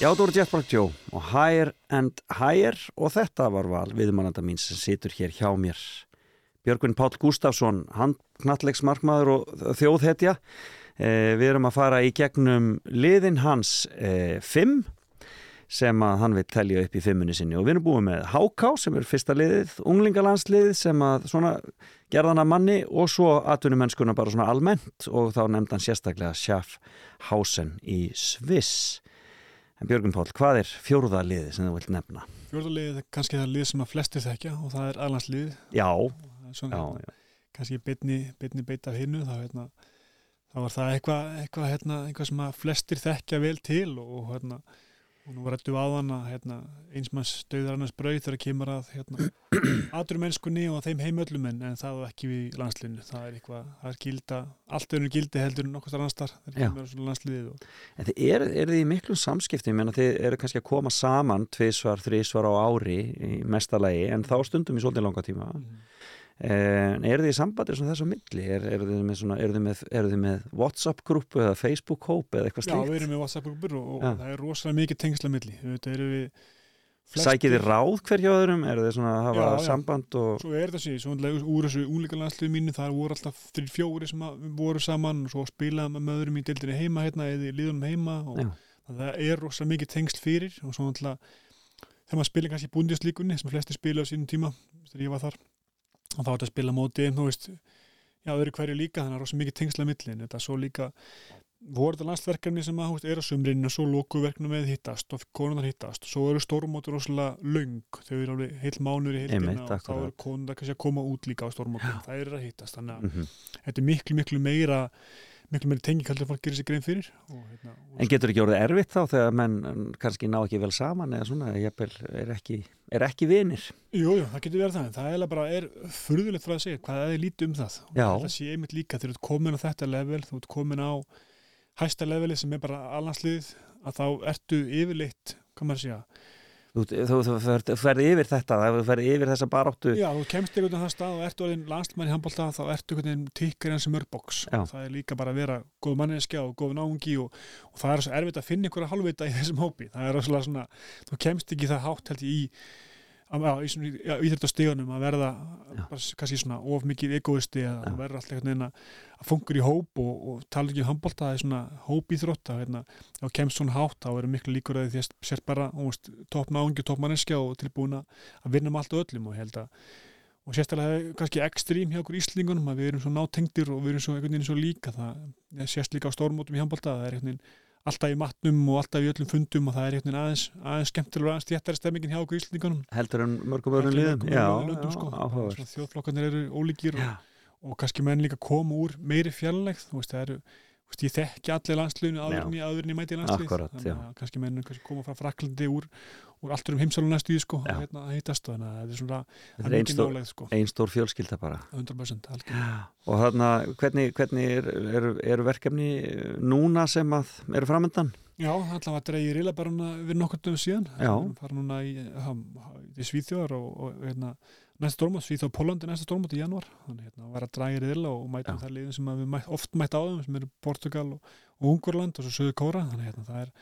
Já, þú voru Jetbrock Joe og Higher and Higher og þetta var val viðmannanda mín sem situr hér hjá mér. Björgvin Páll Gustafsson, hann knallegsmarkmaður og þjóðhetja. Eh, við erum að fara í gegnum liðin hans eh, fimm sem að hann vil telja upp í fimmunni sinni og við erum búið með Háká sem er fyrsta liðið, unglingalandslið sem að svona gerðan að manni og svo atvinnumennskuna bara svona almennt og þá nefndi hann sérstaklega Schaffhausen í Sviss. En Björgun Pál, hvað er fjórða liði sem þú vilt nefna? Fjórðarliðið er kannski það lið sem að flestir þekkja og það er allanslið Já, svona, já, já. kannski betni, betni beita af hinnu þá, hérna, þá var það eitthvað eitthva, hérna, eitthvað sem að flestir þekkja vel til og, hérna, og nú rættu á þann að hérna, eins manns döður annars brauð þegar kemur að hérna, <clears throat> aturmennskunni og þeim heimöllum en, en það var ekki við landslinu það er eitthvað, það er gilda allt önnur gildi heldur en að svona landsliðið og En þið eru er þið í miklum samskipti, ég meina þið eru kannski að koma saman tvisvar, þrísvar á ári í mestalagi, en þá stundum í svolítið langa tíma. En eru þið í sambandi svona þess á milli? Er, eru þið með, með, með WhatsApp-grúpu eða Facebook-hóp eða eitthvað Já, slíkt? við erum með WhatsApp-grúpur og, og Já. það er rosalega mikið tengsla milli þetta eru við flestir- Sækið þið ráð hver hjá öðrum? Eru þið svona að hafa Já, já. samband og... Svo er þetta sér, svona úr þessu úlíkalandsliðu mínu, það voru alltaf þrjir fjóri sem voru saman og svo spilaði maður með öðrum í deildinni heima hérna eða í liðunum heima og Já. það er rosa mikið tengsl fyrir og svo alltaf þegar maður spila kannski í búndinslíkunni sem flesti spila á sínum tíma þegar ég var þar og þá er þetta að spila móti, þú veist já, öðru hverju líka, þannig að rosa mikið tengsla milli en þetta svo líka voru þetta landsverkefni sem að veist, er á sumrinu og svo lókuverknum með hittast og konunar hittast svo eru stórmótur rosalega löng þau eru alveg heil mánuður í heildina og þá eru konunar kannski að koma út líka á stórmótum, það eru að hittast þannig að Mm þetta er miklu, miklu meira miklu meira tengi heldur fólk gerir sér grein fyrir og, hérna, og En getur ekki orðið erfitt þá þegar menn mm, kannski ná ekki vel saman eða svona, jafnvel, er ekki, er ekki vinir? Jú, jú, það getur verið það, en það er bara er furðulegt frá að segja hvað það er lítið um það og Já. það sé einmitt líka þegar þú ert komin á þetta level þú ert komin á hæsta leveli sem er bara allanslið að þá ertu yfirleitt, hvað maður að segja Þú, þú, þú ferð- ferð yfir þetta, þú ferð yfir þessa baráttu. Já, þú kemst einhvern veginn á það stað og ertu orðin landsmann í handbólta þá ertu einhvern veginn tikkar eins og mörgboks Já. það er líka bara að vera góð manneskja og góð náungi og, og það er svo erfitt að finna einhverja halvvita í þessum hópi það er svona, þú kemst ekki það hátt held ég í að- já, í svona já, íþjóttastegunum að verða bara, kannski svona of mikið egoisti að verður alltaf einhvern veginn að funkur í hóp og, og tala ekki um handbólta það er svona hóp í þrótt að hérna, þá kemst svona hátt þá eru miklu líkur að því að sér bara þú veist, topp náungi, topp manneskja og tilbúin að vinna með allt og öllum og held að og sérstaklega kannski ekstrím hjá okkur Íslingunum að við erum svo nátengdir og við erum svo svo líka það sést líka á stórmótum í handbólta það er einhvern veginn alltaf í matnum og alltaf í öllum fundum og það er einhvern veginn aðeins, aðeins skemmtilega aðeins þéttari stemmingin hjá okkur Íslingunum heldur en mörgum öðrum liðum Heldur en mörgum öðrum já, sko. þjóðflokkarnir eru ólíkir og, og kannski menn líka koma úr meiri fjarlægð þú veist, það eru veist, ég þekki allir landsliðinu áður en ég áður ég mæti í landslið Akkúrat, já. þannig að kannski menn kannski koma frá Fraklandi úr, úr allt um heimsálun næstu í sko, Já. að hérna, að hittast þannig að þetta er svona þetta er er ein stór, nálegð sko, ein stór fjölskylda bara 100% algjörlega. og þarna, hvernig, hvernig er, eru, eru verkefni núna sem að eru framöndan? Já, alltaf að dreigja rila bara við nokkur dögum síðan fara núna í, í Svíþjóðar og, og hérna, næsta stórmót, Svíþjóð og Pólandi næsta stórmót í januar þannig hérna, að vera að drægja rila og mæta Já. það liðin sem við mæt, oft mætt á þeim sem eru Portugal og, og Ungurland og svo Söðu Kóra þannig hérna, það er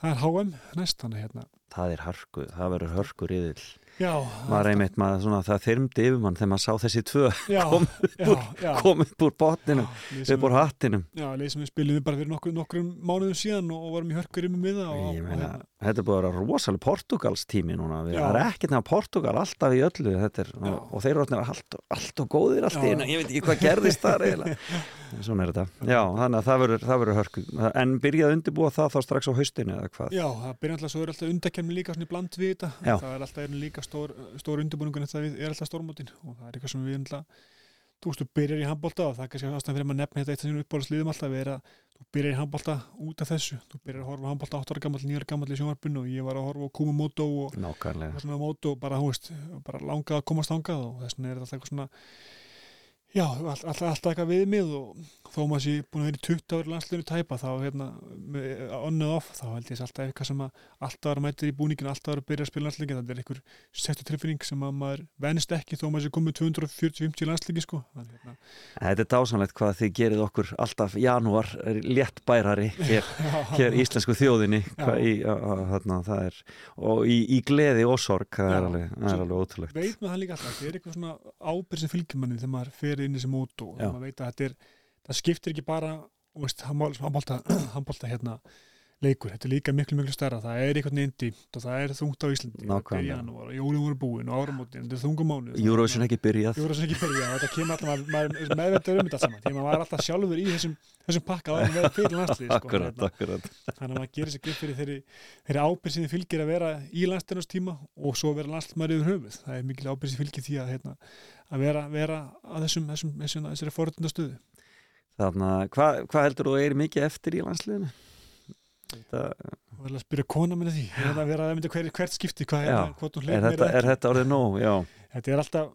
það er HM næst þannig hérna. Það er hörku, það verður hörkur yfir Já, maður einmitt, maður, svona, það þyrmdi yfir mann þegar maður sá þessi tvö <laughs> komið úr Já, lið sem upp úr hattinum. Já, leið sem við spilum við bara fyrir nokkur, nokkrum mánuðum síðan og, og varum í hörkurum með það og, og, meina, hérna, þetta er búið að vera rosalega Portugals tími núna, Við- Já. það er ekkert nefn Portugal alltaf í öllu þetta er, og, og þeir eru orðnir allt, og góðir allt í Já, einu, já. ég veit ekki hvað gerðist þar eiginlega <laughs> svona er þetta. Já, þannig að það verður, það verður hörku. En byrjaði að undirbúa það þá strax á haustinu eða hvað? Já, það byrja alltaf, svo er alltaf undakemni líka svona í bland við þetta, Já. það er alltaf líka stór, stór undirbúningun þetta við- er alltaf stórmótin. Og það er eitthvað sem við alltaf þú veist, þú byrjar í handbólta og það er kannski ástæðan fyrir maður að nefna þetta eitt af sínum uppáhaldsliðum alltaf er að þú byrjar í handbólta út af þessu. Þú byrjar að horfa á handbólta 8 ára gammal, 9 ára gammal í sjónvarpinu og ég var að horfa á Kumamoto og Nákvæmlega. og svona mót og bara, þú veist, bara langað að komast þangað og þess vegna er þetta alltaf eitthvað svona já, all, all, alltaf eitthvað viðmið og þó maður sé búin að vera í 20 ári landslunni tæpa þá hérna, með- on and off, þá held ég þess alltaf eitthvað sem að alltaf að mæta í búningin, alltaf að byrja að spila landsleiki, þetta er einhver settu tilfinning sem að maður venist ekki þó maður sé komið 240-50 landsleiki sko. Þannig, hérna, Þetta er dásanlegt hvað þið gerið okkur alltaf janúar léttbærari <laughs> hér, hér íslensku þjóðinni í, á, þarna, það er og í, í gleði og sorg það er alveg, alveg ótrúlegt. veit maður það líka alltaf, það er eitthvað svona ábyrð sem fylgir manni þegar maður fer inn í þessi mót og maður veit að þetta er, það skiptir ekki bara handbólta, <clears throat> hérna leikur, þetta er líka miklu miklu stærra. Það er einhvern veginn dýmt og það er þungt á Íslandi. Þetta er janúar og jólum voru búin og áramótin, þetta er þungum mánu Eurovision ekki byrjað. Júra ekki byrja, þetta kemur alltaf maður, meðvendur um þetta saman, því að maður var alltaf sjálfur í þessum, þessum pakka áður en vera fyrir landslið sko, Akkurat, hérna. akkurat. Þannig að maður gerir sér greið fyrir þeirri, þeirri ábyrð sem þið fylgir að vera í landstæðnastíma og svo vera landslmaður yfir höfuð. Það er mikil ábyrð sem fylgir því að, hérna, að vera, vera að þessum, þessum, þessum Þannig að hvað hva heldur þú er mikið eftir í landsliðinu? Þetta, vel að spyrja kona minna því er þetta að vera að mynda hver, hvert skipti hvað Já. hérna, hvort hún er, hleyp þetta, er þetta orðið nóg? Já, þetta er alltaf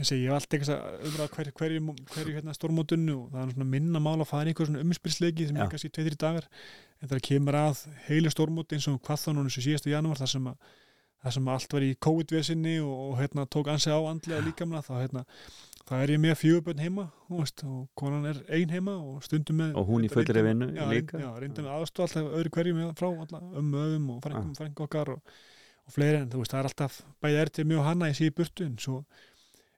ég hef alltaf eitthvað umræða hverju, hverju, hverju hérna, stórmótunnu og það er svona minna mál að fara í einhver svona umspilsleiki sem Já. er kannski 2-3 dagar en það kemur að heilu stórmóti eins og hvað þá núna sem síðastu janúar þar sem að það sem allt var í COVID-vesinni og, og hérna, tók ansi á andlega líkamna þá hérna, það er ég með fjögubönn heima veist, og konan er ein heima og stundum með og hún í fullri vinnu líka? já, reynda með aðstof alltaf öðru hverju með frá ömmu öðum og frengum, frengum okkar og, og fleiri en þú veist, það er alltaf bæði er til mjög hanna í síðu burtu en svo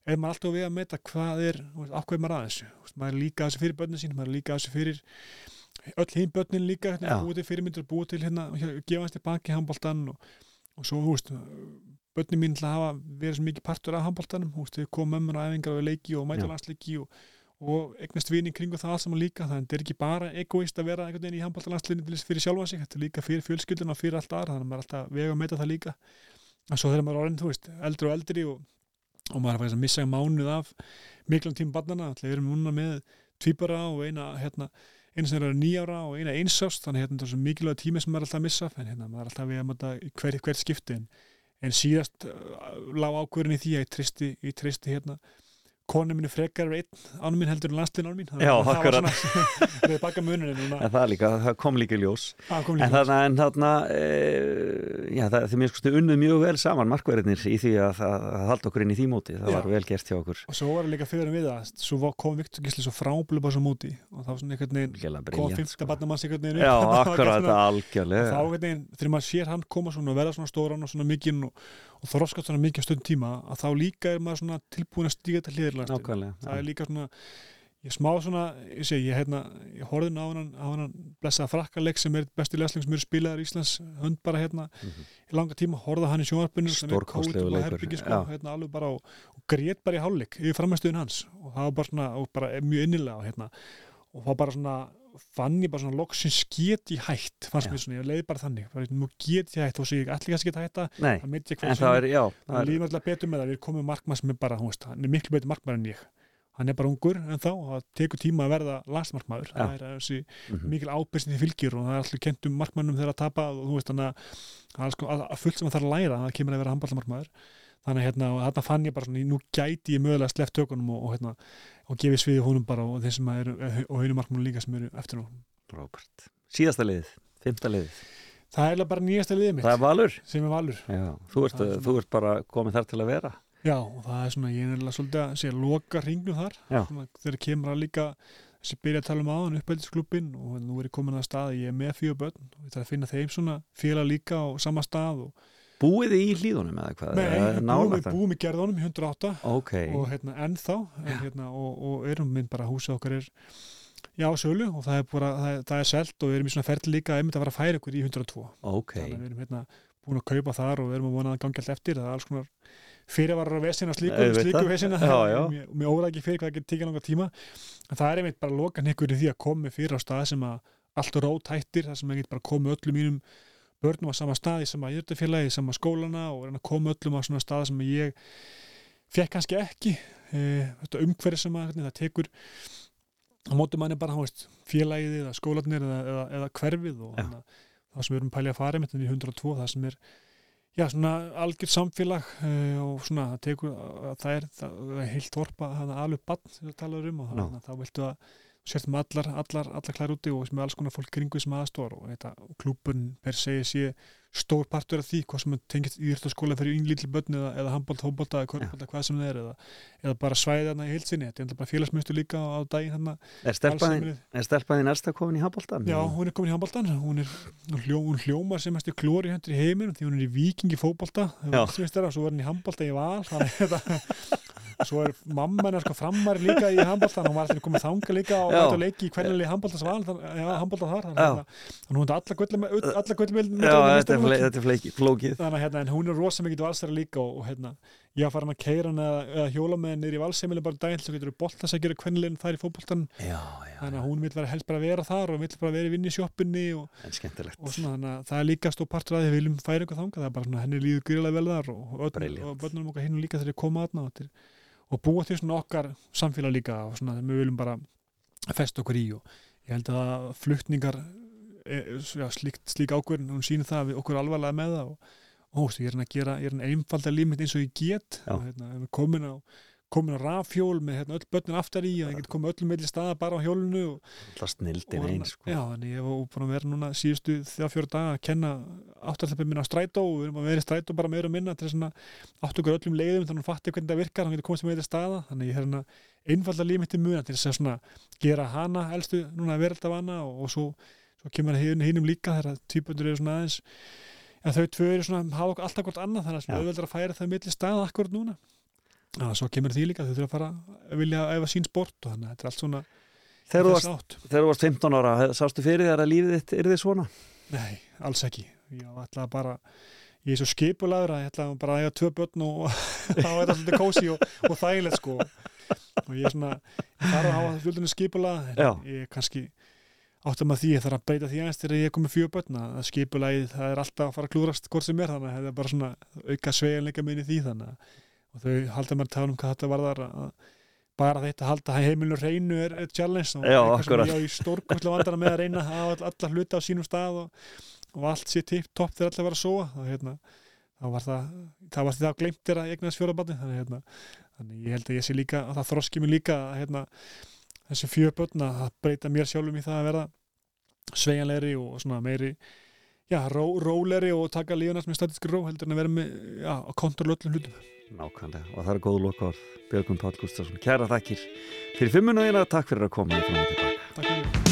er maður alltaf við að meta hvað er er maður að þessu? Veist, maður er líka að þessu fyrir börnin sín, maður er líka að þessu fyrir öll hinn börnin líka hérna, búið til fyrirmyndur, búið til hérna gefa hans til baki handbóltan og, og svo, þú veist börnin mín til að hafa verið svo mikið partur af handbóltanum, þú veist, við komum ömmur á æfingar og leiki og mæta landsleiki og, og eignast vini kringu það allt saman líka þannig að þetta er ekki bara egoist að vera einhvern veginn í þess fyrir sjálfa sig, þetta er líka fyrir fjölskylduna og fyrir allt aðra, þannig að maður er alltaf vega að meta það líka. En svo þegar maður er orðin, þú veist, eldri og eldri og, og maður er að missa mánuð af miklan tíma barnana, alltaf erum núna með tvíbara og eina hérna, eina sem er nýjára og eina einsást þannig hérna, þetta er svo mikilvæg tími sem maður er alltaf að missa en hérna, maður er alltaf við að mata hver, hver skipti en, en síðast uh, lág ákvörðin í því að ég tristi, ég tristi hérna konu minni frekar er einn ánum minn heldur en landslinn ánum mín. Þannig Já, að það var svona- <laughs> við baka núna. En það líka, það kom líka ljós. Það kom en líka þarna, en þarna e, já, það, þið mér skustu unnuð mjög vel saman markverðinir í því að, að, að halda okkur inn í því móti, það Já. var vel gert hjá okkur. Og svo var það líka fyrir við það svo kom Viktor Gísli svo frábúlega bara svo móti. Og það var svona einhvern veginn kom fyrsta sko. barnamanns einhvern veginn. Já, <laughs> Það akkurat, algjörlega. Þá einhvern veginn, þegar maður sér hann koma svona og verða svona stóran og svona mikinn og, og þroskast svona mikið stund tíma að þá líka er maður svona tilbúin að stíga til hliðirlega Nákvæmlega, það er líka svona ég smá svona, ég segi, ég hérna ég horfði á hann, á hann blessaða frakkaleg sem er besti lesling sem eru spilaðar í Íslands hönd bara hérna. Mhm. í langa tíma, horfði á hann í sjónvarpinu sem er og leikur, herbyggi sko, já. hérna alveg bara og, og grét bara í hálfleik yfir framherstöðun hans. Og það var bara svona, og bara mjög innilega og hérna, og það bara svona fann ég bara svona loksins get ég hætt fannst Já. mér svona, ég leið bara þannig nú get ég hætt og svo ég allir kannski get hætta Nei, það mitt ég er, já það er, líður alltaf betur með það, við erum komið markmann sem er bara, veist, hann er miklu betur markmann en ég hann er bara ungur en þá það tekur tíma að verða lastmarkmaður, Já. það er þessi mhm. mikil ábyrgst því fylgir og það er allir kent um markmannum þegar að tapa og þú veist þannig að sko að, að fullt sem það þarf að læra það kemur að vera handballamarkmaður þannig hérna, og þarna fann ég bara svona, nú gæti ég mögulega sleppt tökunum og, og hérna og gefið sviði húnum bara og þeim sem eru og haunum markmannum líka sem eru eftir Robert. Síðasta liðið, fymta liðið. Það er bara nýjasta liðið mitt. Það er Valur. Sem er valur. Já, þú ert, er þú ert bara komið þar til að vera. Já, og það er svona, ég er nefnilega svolítið að segja loka hringnum þar, svona, þegar kemur að líka þessi byrja að tala um aðan uppeldisklubin og nú er ég komin að stað, ég er með fjögur börn og ég þarf að finna þeim svona félag líka á sama stað og Búið í hlíðunum eða hvað? Nei, það? búum í gerðunum í 108 Ok, og hérna ennþá en, hérna, og, og erum minn bara húsið okkar er já, á sölu og það er, bara, það er, það er selt og við erum í svona ferli líka að einmitt að fara að færa ykkur í 102 ok. Þannig að við erum hérna búin að kaupa þar og við erum að vona að það gangi allt eftir. Það er alls konar fyrirvarar og vesina slíku, slíku vesina. Já. mér, óra ekki fyrir hvað getur tekið langa tíma. En það er einmitt bara lokan ykkur í því að komi fyrir á stað sem að allt er rótættir það sem ég get bara komið öllum mínum börnum á sama stað í sama jötafélagi, í sama skólana og reyna að koma öllum á svona stað sem ég fekk kannski ekki e, þetta umhverfi sem að það tekur á móti manni bara veist, félagið eða skólanir eða, eða, eða hverfið og hana, það sem við erum að pælja að fara með þetta í 102 það sem er já, svona algjör samfélag e, og svona það tekur að það er, það, það er heilt vorpa það er alveg bann sem það talar um og Já. það, þá viltu að sért með allar, allar, allar klær úti og með alls konar fólk kringu sem aðstór og, þetta, og klúbun per se sé stór partur af því hvað sem tengist íðrtaskóla fyrir yngli börn eða, eða handbólt, hóbólta eða körbólta, hvað sem það er eða, eða bara svæði þarna í heilsinni þetta er enda bara félagsmyndstur líka á, á daginn þarna Er stelpaðin, er ersta komin í handbóltan? Já, hún er komin í handbóltan hún, hljó, hún hljómar sem eftir klóri hendur í heiminum því hún er í vikingi fótbolta. Já. og svo er hún í handbólta í val þetta <laughs> svo er mamma hennar sko frammar líka í handbóltan hún var alltaf komið þanga líka og hægt að leiki í hvernig handbóltas val já, handbólta þar þannig að hún er alla Já, þetta er, fleiki- flókið. Þannig að hérna, en hún er rosa mikið valsara líka og, og hérna, ég var farin að keira hann eða, hjóla með henni í valseimili bara daginn svo getur við boltas að gera kvennilegin þar í já, þannig að hún vil vera helst bara vera þar og vill bara vera í vinni sjoppinni og, en skemmtilegt. og svona að það er líka stór partur að því við viljum færa eitthvað þangað, það er bara svona henni líður gríðlega vel þar og, og, og börnunum okkar hinn líka þegar þeir koma aðna og, og búa til svona okkar samfélag líka og svona við viljum bara festa okkur í og ég held að flutningar e, já, slík, slík ákvörðin, hún sýnir það að við okkur alvarlega með það og, veist, ég er hann að gera, ég er hann einfalda límit eins og ég get. Og hérna, komin á komin á rafhjól með hérna, öll börnin aftar í og ég get komið öllum meðli staða bara á hjólinu og Það snildin einn hann- sko. Já, þannig ég var búin að vera núna síðustu þrjá fjóra daga að kenna áttalöfum minna á strætó og við erum að vera í strætó bara meira og minna til þess að átt okkur öllum leiðum þannig að hún fatti hvernig það virkar, hann getur komið sem meira staða. Þannig ég er hérna einfalda líf mitt í muna til þess að gera hana elstu núna að vera alltaf hana og, og svo, svo kemur hinn hinnum líka þegar týpundur eru svona aðeins en þau tvö eru svona, hafa okkur alltaf hvort annað þannig að Já. auðveldur að færa það milli staða akkurat núna að svo kemur því líka, þau þurfa að fara að vilja að æfa sín sport og þannig að þetta er allt svona Þegar þú varst, varst 15 ára, sástu fyrir þér að lífið þitt er þið svona? Nei, alls ekki. Ég ætla bara, ég er svo skipulagur að ég ætla bara að eiga tvö börn og <laughs> þá er það svolítið kósi og, og þægilegt sko. Og ég er svona, ég þarf að hafa fjöldunni skipulað, en Já. ég er kannski áttum að því, ég þarf að breyta því aðeins þegar ég er komið fjö börn, að skipulagið það er alltaf að fara að klúrast hvort sem er, þannig að það er bara svona auka sveginleika minni því þannig að og þau halda mér að tala um hvað þetta varðar að bara þetta að halda heimilinu hreinu er, er challenge og eitthvað sem ég á í stórkvöldu vandana með að reyna að hafa alla hluta á sínum stað og, og allt sé tipp topp þegar allir var að sofa og hérna, þá var það það var því það glemt þér að eignast fjórabarni þannig, hérna, þannig ég held að ég sé líka að það þroski mig líka að hérna, þessi fjörbörn að breyta mér sjálfum í það að vera sveigjanlegri og svona meiri já, ró, róleri og taka lífunast með statískri ró heldur en að vera með já, að kontrolla öllum hlutum. Nákvæmlega, og það er góð lokar Björgum Páll Gustafsson, kæra þakkir fyrir fimmuna þína, takk fyrir að koma í fram og tilbaka Takk fyrir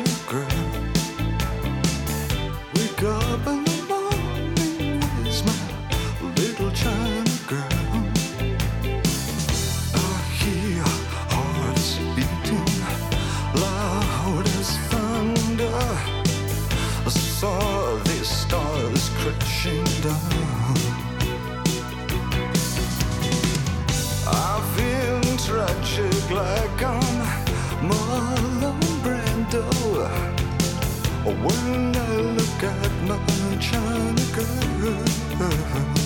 saw the stars crashing down. I feel tragic like I'm Marlon Brando When I look at my China girl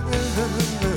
girl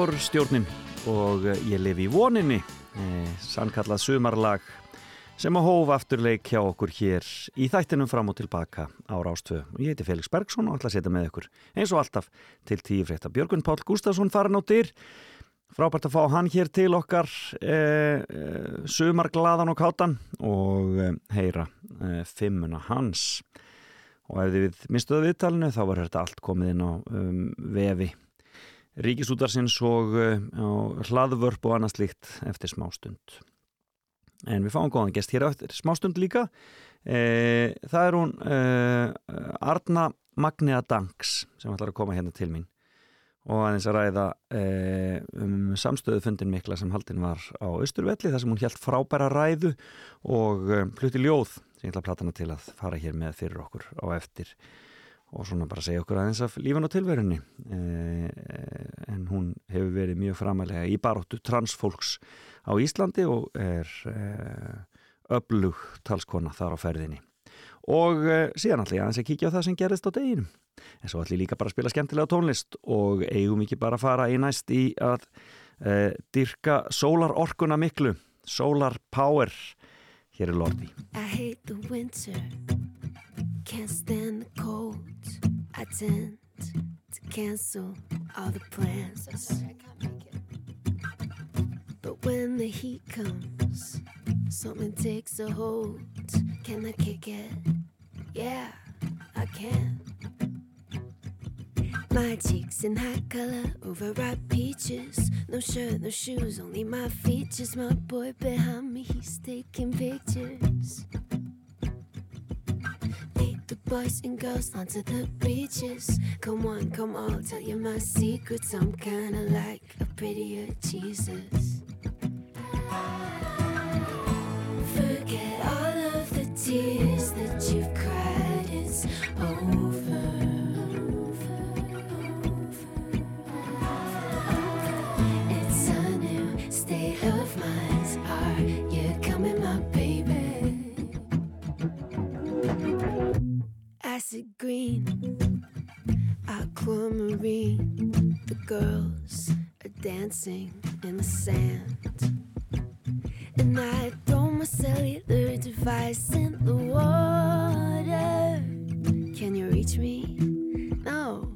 af Já, þetta voru stjórnin og eh, ég lifi í voninni eh, sannkallað sumarlag sem að hóf afturleik hjá okkur hér í þættinum fram og tilbaka á Rástvö. Ég heiti Felix Bergsson og ætla að setja með ykkur eins og alltaf til tíu frétta. Björgun Pál Gustafsson farin á dyr. Frábært að fá hann hér til okkar eh, eh, sumarglaðan og kátan og eh, heyra eh, fimmuna hans. Og ef þið mistuðu viðtalinu þá var þetta allt komið inn á um, vefi ríkisútarsins og uh, hlaðvörp og annað slíkt eftir smástund. En við fáum góðan gest hér eftir. Smástund líka. E, það er hún e, Arna Magnia Danks sem ætlar að koma hérna til mín og aðeins að ræða e, um samstöðufundin mikla sem haldin var á Östurvelli þar sem hún helt frábæra ræðu og hluti ljóð sem ég ætla að platana til að fara hér með fyrir okkur á eftir og svona bara segja okkur aðeins af lífan og tilverunni. En hún hefur verið mjög framalega í baróttu transfólks á Íslandi og er öflug talskona þar á ferðinni. Og síðan ég aðeins að kíkja á það sem gerist á deginum. En svo ég líka bara að spila skemmtilega tónlist og eigum ekki bara að fara í næst í að uh, dyrka sólarorkuna miklu Solar Power hér er Lordi. I hate the winter. Can't stand the cold I tend to cancel all the plans But when the heat comes Something takes a hold Can I kick it? Yeah, I can My cheeks in high color, overripe peaches. No shirt, no shoes, only my features. My boy behind me, he's taking pictures. Boys and girls onto the beaches. Come on, come on, tell you my secrets. I'm kinda like a prettier Jesus. Forget all of the tears that you've cried, it's over. Acid green, aquamarine. The girls are dancing in the sand. And I throw my cellular device in the water. Can you reach me? No,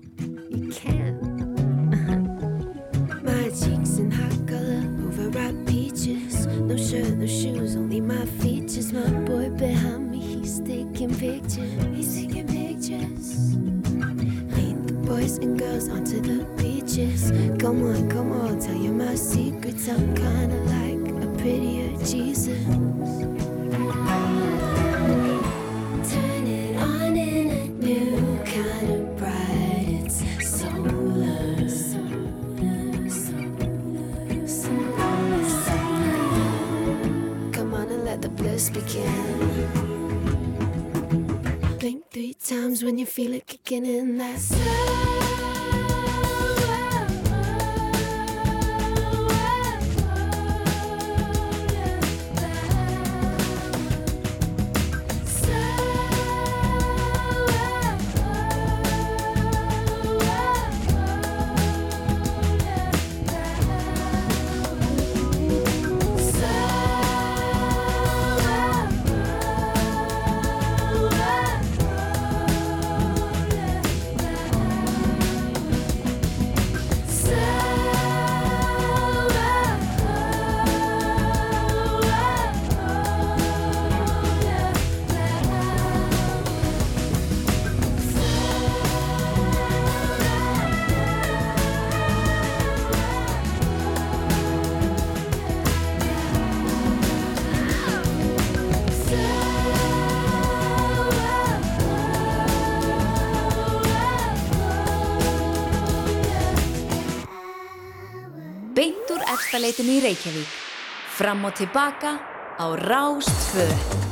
you can't. <laughs> My cheeks in hot color, overripe peaches. No shirt, no shoes, only my features. My boy behind me, he's taking pictures. He's taking pictures. Lead the boys and girls onto the beaches. Come on, come on, tell you my secrets. I'm kinda like a prettier Jesus. Turn it on in a new kind of. It's solar. Come on and let the bliss begin. Three times when you feel it kicking in. That's Beint úr efstaleitinu í Reykjavík. Fram og tilbaka á Rástfö.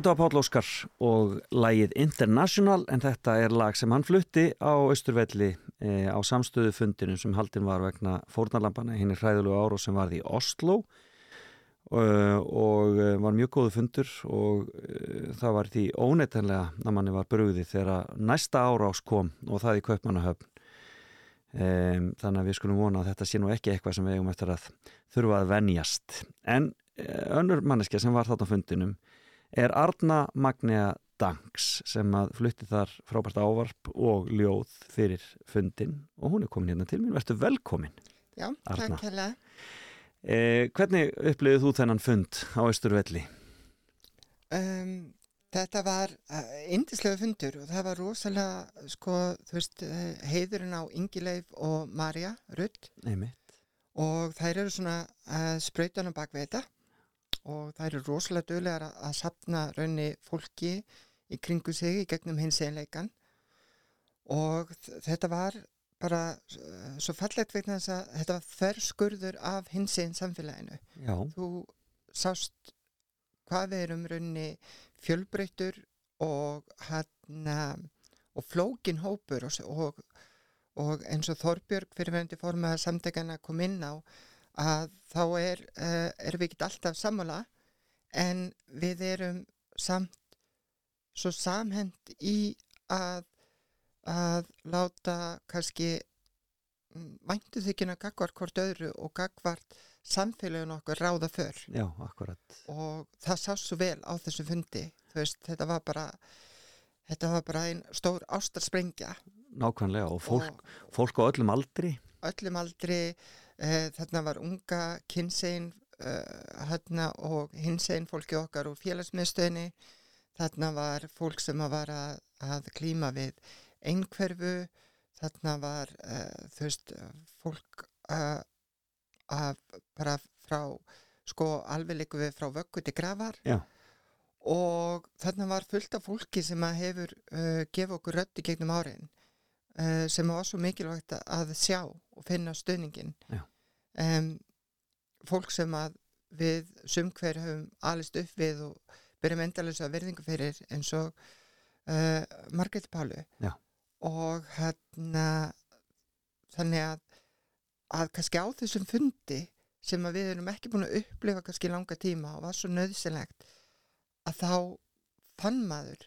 Þetta var Páll Óskar og lægið International en þetta er lag sem hann flutti á Östurvelli e, á samstöðu fundinu sem haldin var vegna fórnarlampana hinn er hræðulegu ára sem varði í Oslo e, og e, var mjög góðu fundur og það var því óneitanlega að manni var brugði þegar næsta árás kom og það í Kaupmannahöfn. Þannig að við skulum vona að þetta sé nú ekki eitthvað sem við eigum eftir að þurfa að venjast. En önnur manneskja sem var þarna fundinum er Arna Magnea Danks sem að flutti þar frábært ávarp og ljóð fyrir fundin og hún er komin hérna til mér, verður velkomin Já, Arna. takk hérlega. eh, Hvernig upplifið þú þennan fund á Östurvelli? Um, þetta var indislega fundur og það var rosalega, sko, þú veist, uh, heiðurinn á Ingileif og Marja Rutt Einmitt. og þær eru svona uh, sprautan á bakvið þetta og þær eru rosalega döglegar að, að sapna raunni fólki í kringu sig í gegnum hins einleikan og þetta var bara uh, svo fallegt vegna þess að þetta var þverskurður af hins einn samfélaginu. Já, þú sást hvað við erum raunni fjölbreyttur og og flókin hópur og, og, og eins og Þorbjörg fyrirverandi formaða samtækana kom inn á að þá er, uh, erum við ekki alltaf sammála en við erum samt svo samhend í að að láta kannski væntu þykina gagvart hvort öðru og gagvart samfélagin okkur ráða för. Já, og það sást svo vel á þessu fundi veist, þetta var bara þetta var bara einn stór ástarsprengja. Nákvæmlega og fólk, fólk á öllum aldri. Öllum aldri þarna var unga kynsegin uh, hérna og hinsegin fólki okkar úr félagsmiðstöðinni þarna var fólk sem að var að, að klíma við einhverfu þarna var uh, þú veist fólk uh, að bara frá sko alveg líku við frá vöggu til grafar Já. og þarna var fullt af fólki sem að hefur uh, gefið okkur í gegnum árin uh, sem var svo mikilvægt að- að sjá og finna stöðningin Já. Um, fólk sem að við sumhver höfum alist upp við og byrjum endalins að verðingu fyrir eins og uh, Margrét Pálu Já. og hérna þannig að að kannski á þessum fundi sem að við erum ekki búin að upplifa kannski langa tíma og var svo nöðsilegt að þá fann maður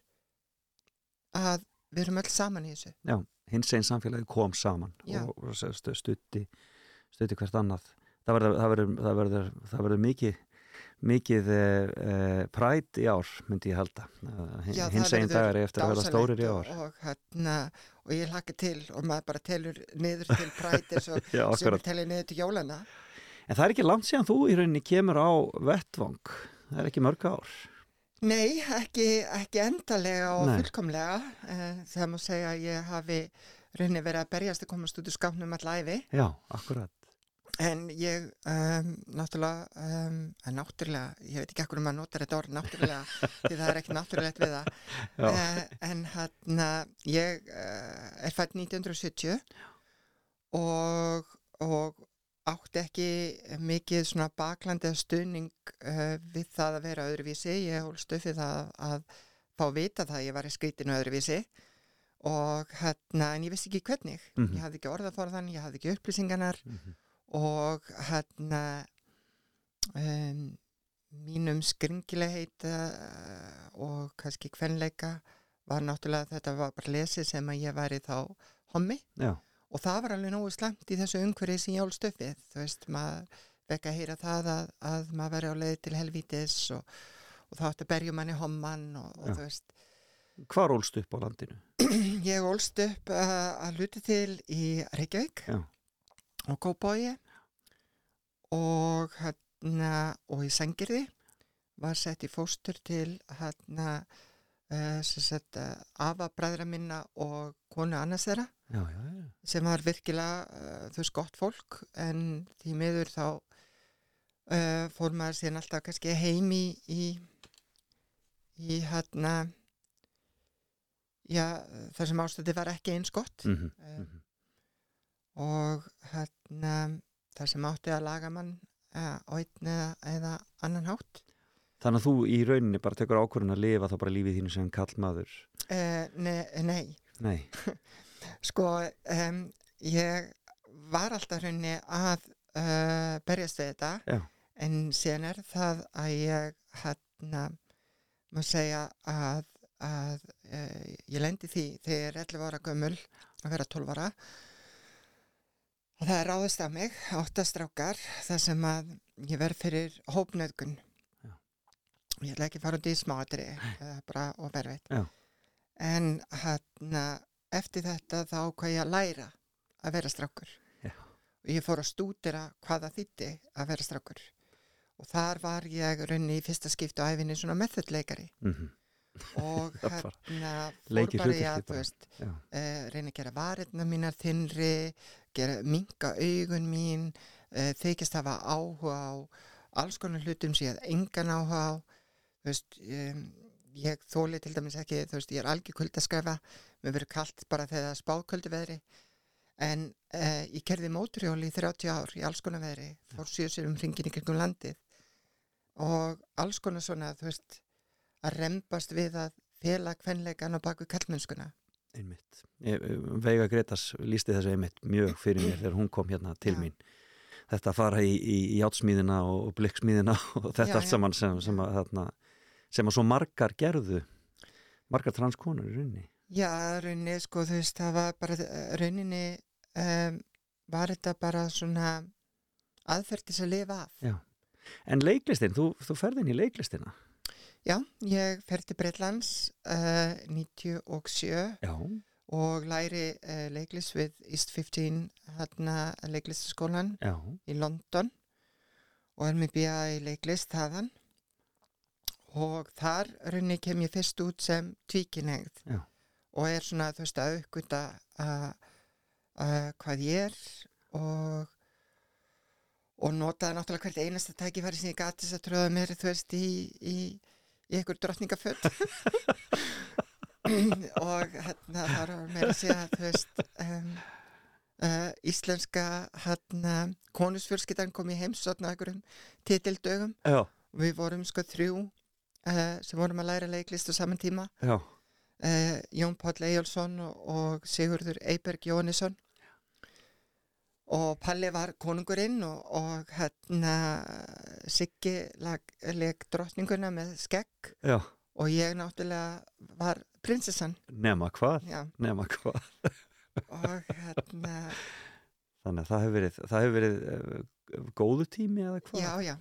að við erum öll saman í þessu Já, hins einn samfélagi kom saman Já. og, og stu- stutti stutti hvert annað. Það verður, það verður, það verður, það verður mikið mikið uh, præt í ár myndi ég halda. Uh, Já, hins einn dagar eigi eftir að vera stórir í og, ár. og, hérna, og ég hlakka til og maður bara telur niður til prætir svo, <laughs> Já, sem telur niður til jólana En það er ekki langt síðan þú í rauninni kemur á vettvang. Það er ekki mörg ár. Nei, ekki, ekki endalega og Nei. fullkomlega. Eh, það má segja að ég hafi rauninni verið að berjast að komast út úr skápnum allæfi Já, akkurat en ég um, náttúrulega um, en náttúrulega, ég veit ekki ekkur um að nota þetta orð náttúrulega því það er ekki náttúrulegt við það. Uh, en hann ég uh, er fætt 1970 og, og átti ekki mikið svona baklandi eða stuðning uh, við það að vera öðruvísi. Ég hólst upp við það að fá að vita það að ég var í skrítinu öðruvísi. Og hérna en ég vissi ekki hvernig. Mhm. ég hafði ekki orðaforðan, ég hafði ekki upplýsinganar Mhm. Og hérna um, mínum skringilegheit uh, og kannski kvenleika var náttúrulega þetta var bara lesið sem að ég væri þá hommi. Já, og það var alveg nógu slemt í þessu umhverfi sem ég ólst upp við þú veist, maður vekka að heyra það að, að maður veri á leið til helvítis og, og þá átti að berju manni homman og, og þú veist. Hvar ólst upp á landinu? <clears throat> ég ólst upp uh, að hluti til í Reykjavík Já. og Kópói og hérna og í Sengirði var sett í fóstur til hérna uh, sem sett uh, afa bræðra minna og konu annars þeirra. Já, já, já. Sem var virkilega uh, þú veist gott fólk en því miður þá uh, fór maður síðan alltaf kannski heim í í, í hérna já, þar sem ástöði var ekki eins gott. Mm uh, og hérna þar sem átti að laga mann á einn eða, eða annan hátt. Þannig að þú í rauninni bara tekur ákvörðun að lifa þá bara lífið þínu sem kallmaður uh, nei, nei, Nei, <laughs> sko um, ég var alltaf hrunni að uh, berjast við þetta Já. en síðan er það að ég hérna má segja að, að uh, ég lendi því þegar ég er 11 ára gömul að vera 12 ára og það er ráðist af mig áttastrákar þar sem að ég verð fyrir hópnöðgun Já. ég ætla ekki að fara út í smáatri bara og verfið Já. en hérna eftir þetta þá hvað ég að læra að vera strákur. Já. og ég fór að stúdira hvað það þýtti að vera strákur. Og þar var ég raunni í fyrsta skiptu æfinni svona methodleikari mm og hérna fór bara hlutverkið að veist uh, reyna að gera varirna mínar þinnri, gera, minka augun mín, uh, þykist hafa áhuga á alls konar hlutum sem ég hef engan áhuga á, veist, um, ég þóli til dæmis ekki, þú veist, ég er algjör kuldaskræfa, mér verður kalt bara þegar það er spáköldu veðri, en uh, ég kerði móturhjóli í 30 ár í alls konar veðri, fór síðan um hringin í kringum landið. Og alls konar svona, þú veist, að rembast við að fela kvenleikan á baku kallmennskuna. einmitt Veiga Gretas lísti þessu einmitt mjög fyrir mér þegar hún kom hérna til Já. mín þetta að fara í, í, í játsmíðina og blikksmíðina <laughs> og þetta Já, allt saman sem, sem, að, þarna, sem að svo margar gerðu margar transkonur í rauninni Já, rauninni, sko, þú veist, það var bara, rauninni um, var þetta bara svona aðferð til þess að lifa af. Já. En leiklistin, þú, þú ferðin í leiklistina Já, ég fer til Breitlands uh, 97 Já, og læri uh, leiklist við East 15 hérna leiklistaskólan já, í London og er með bíða í leiklist þaðan. Og þar rauninni kem ég fyrst út sem tvíkinegð Já. og er svona þú veist að aukvita hvað ég er og og notaði náttúrulega hvert einasta tækifæri sem ég gati þess að tröða mér þú veist í, í, í ykkur drottningaföld <laughs> og hérna þar var mér að segja þú veist um, uh, íslenska hérna konusfjölskyldan kom í heimsotna einhverjum titildögum. Já, við vorum sko þrjú uh, sem vorum að læra leiklist á saman tíma. Uh, Jón Páll Eyjálsson og, Sigurður Eyberg Jóhannesson og Palli var konungurinn og, og hérna Siggi leg drottninguna með skegg. Já, og ég náttúrulega var prinsessan. Nema hvað, nema hvað. og hérna Þannig að það hefur verið, það hefur verið uh, góðu tími eða hvað? já, já.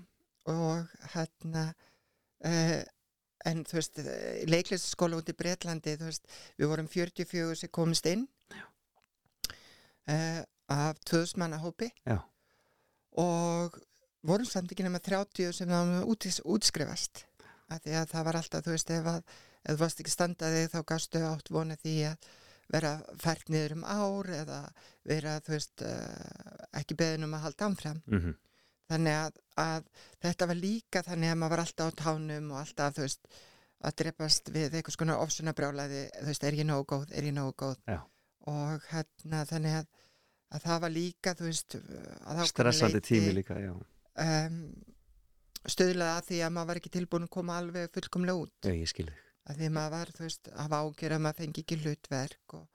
Og hérna uh, en þú veist leiklistaskóla út í Breitlandi þú veist, við vorum 44 sem komist inn. Uh, af tvöðsmanna hópi Já. og vorum samt ekki nema 30 sem það út, útskrifast. Af því að það var alltaf, þú veist, ef, að, ef þú varst ekki standaði þá gastu átt vona því að vera fært niður um ár eða vera, þú veist, uh, ekki beðin um að halda ámfram Mm þannig að, að þetta var líka þannig að maður var alltaf á tánum og alltaf þú veist að drepast við eitthvað skona ofsuna brjálaði þú veist, er ég nógu góð, er ég nógu góð? Já. og hérna þannig að, að það var líka þú veist Stressandi leyti, tími líka, já. um, stöðlaði að því að maður var ekki tilbúin að koma alveg fullkomlega út ég skil þig, að því maður var, þú veist, að ágjör að maður fengi ekki hlutverk og,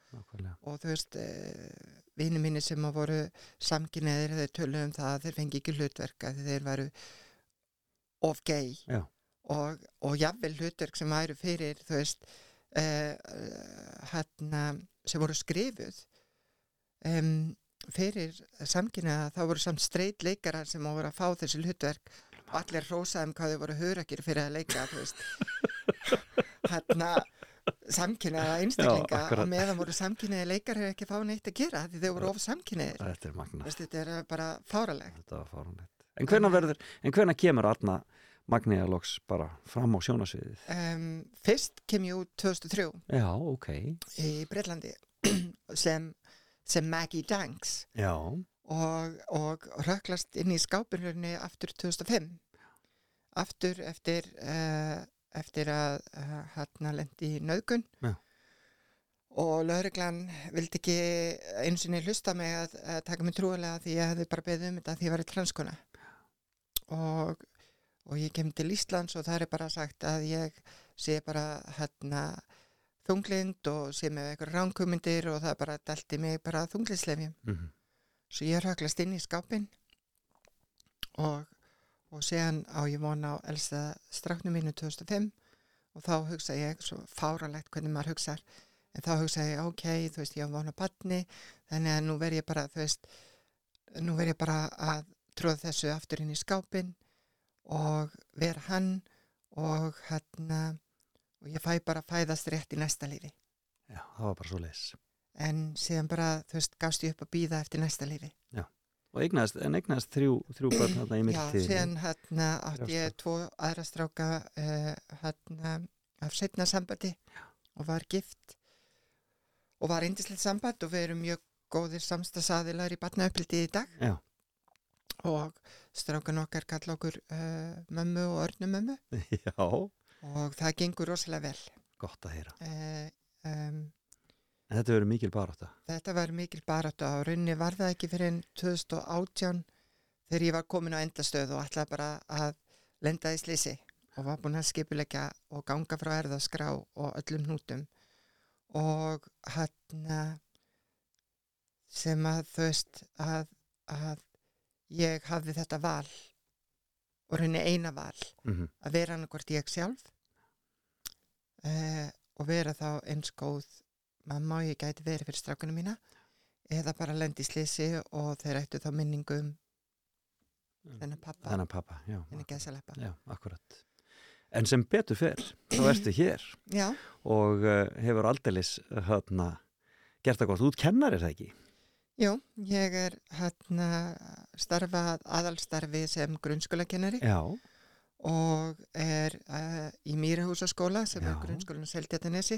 og þú veist eh, vini mínir sem að voru samkynneðir þeir töluðu um það að þeir fengi ekki hlutverk að þeir varu of gay Já. og, og jafnvel hlutverk sem væru fyrir þú veist uh, hérna sem voru skrifuð um, fyrir samkynneða þá voru samt streit leikarar sem voru að fá þessi hlutverk og allir rósaðum hvað þau voru hurakir fyrir að leika <laughs> hérna samkynneða einstaklinga akkurat. og meðan voru samkynneði leikar hefur ekki fá neitt að gera því þau voru of samkynneðir Þetta er þetta er bara fáralegt. En hvenær verður, en hvenær kemur Arna Magniða loks bara fram á sjónasviðið? um, fyrst kem ég út 2003 Já, ok. í Breitlandi <clears throat> sem, sem Maggie Danks. Og, og röklast inn í skápinrunni aftur 2005 aftur eftir uh, eftir að uh, hann lendi í nöðgun Já. og lauruglan vildi ekki eins og niður hlusta mig að, að taka mig trúilega því ég hefði bara beðið um þetta því ég var í transkona. Og, og ég kem til Íslands og það er bara sagt að ég sé bara hérna þunglind og sé með eitthvað ránkumindir og það bara delti mig bara þunglislefjum mm Svo ég röklast inn í skápin og, og séðan á ég vona á elsta stráknu mínu 2005 og þá hugsa ég svo fáralegt hvernig maður hugsar en þá hugsa ég ok, þú veist ég á vona batni þannig að nú verð ég bara þú veist, nú verð ég bara að tróða þessu aftur inn í skápin og vera hann og hérna og ég fæ bara að fæðast rétt í næsta lífi. Já, það var bara svo leis. en síðan bara, þú veist, gafst ég upp að býða eftir næsta lífi. Og eignaðist, en eignaðist þrjú, þrjú börn þarna í Já, mittiltíðinni. síðan hérna átti ég tvo aðra stráka uh, hérna af setna sambandi og var gift. Og var indislegt samband og við erum mjög góðir samstasaðilar í batnauppliti í dag. Já. og strákan okkar kalla okkur uh, mömmu og örnumömmu <laughs> Já, og það gengur rosalega vel gott að heyra. uh, um, En þetta verður mikil barátta. Þetta var mikil barátt á rauninni var það ekki fyrir en 2018 þegar ég var komin á endastöð og ætlaði bara að lenda í slisi og var búin að skipulegja og ganga frá erðaskrá og öllum hnútum og hann sem að veist að, að ég hafði þetta val og rauninni eina val Mm að vera annarkvort ég sjálf uh, og vera þá eins góð mamma og ég gæti verið fyrir strákunum mína eða bara lendi í slisi og þeir ættu þá minningum þennan pappa, Þannig pappa, já. þennan geðsaleppa Já, akkurat. En sem betur fer, þá <clears throat> ertu hér Já, og uh, hefur aldeilis hérna gert það gott út kennar er það ekki? Jú, ég er hérna starfað aðalstarfi sem grunnskólakennari. Og er uh, í Mýrahúsaskóla sem Já. er grunnskólan Seltjartanesi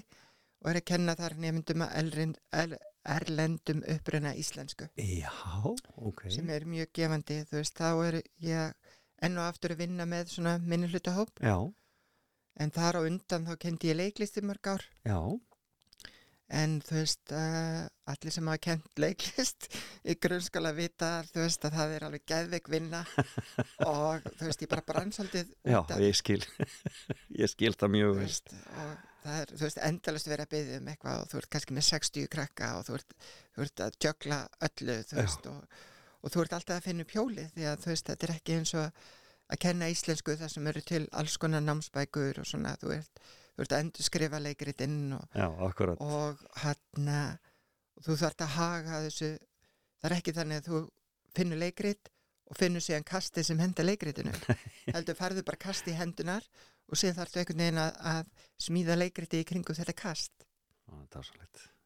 og er að kenna þar nefndum að erlendum uppruna íslensku. Já, ok. sem er mjög gefandi, þú veist, þá er ég enn og aftur að vinna með svona minni hlutahóp, Já, en þar á undan þá kendi ég leiklisti mörg ár, já, en þú veist uh, allir sem hafa kent leiklist í grunnskóla vita þú veist að það er alveg geðveik vinna og þú veist ég bara brann svolítið Já, út af ég skil <laughs> ég skil það mjög veist, og það er, þú veist, endalust verið að byggja um eitthvað og þú ert kannski með 60 krakka og þú ert, þú ert að jökla öllu, þú Já. veist, og, og þú ert alltaf að finna upp hjólið því að þú veist, þetta er ekki eins og að kenna íslensku þar sem eru til alls konar námsbækur og svona, þú ert, ert að endur skrifa leikritinn og, Já, og hann og þú þarft að haga þessu. Það er ekki þannig að þú finnur leikrit og finnur síðan kasti sem henda leikritinu. <laughs> Heldur farðu bara kasti í hendunar og síðan þarftu einhvern veginn að, að smíða leikriti í kringu þetta kast.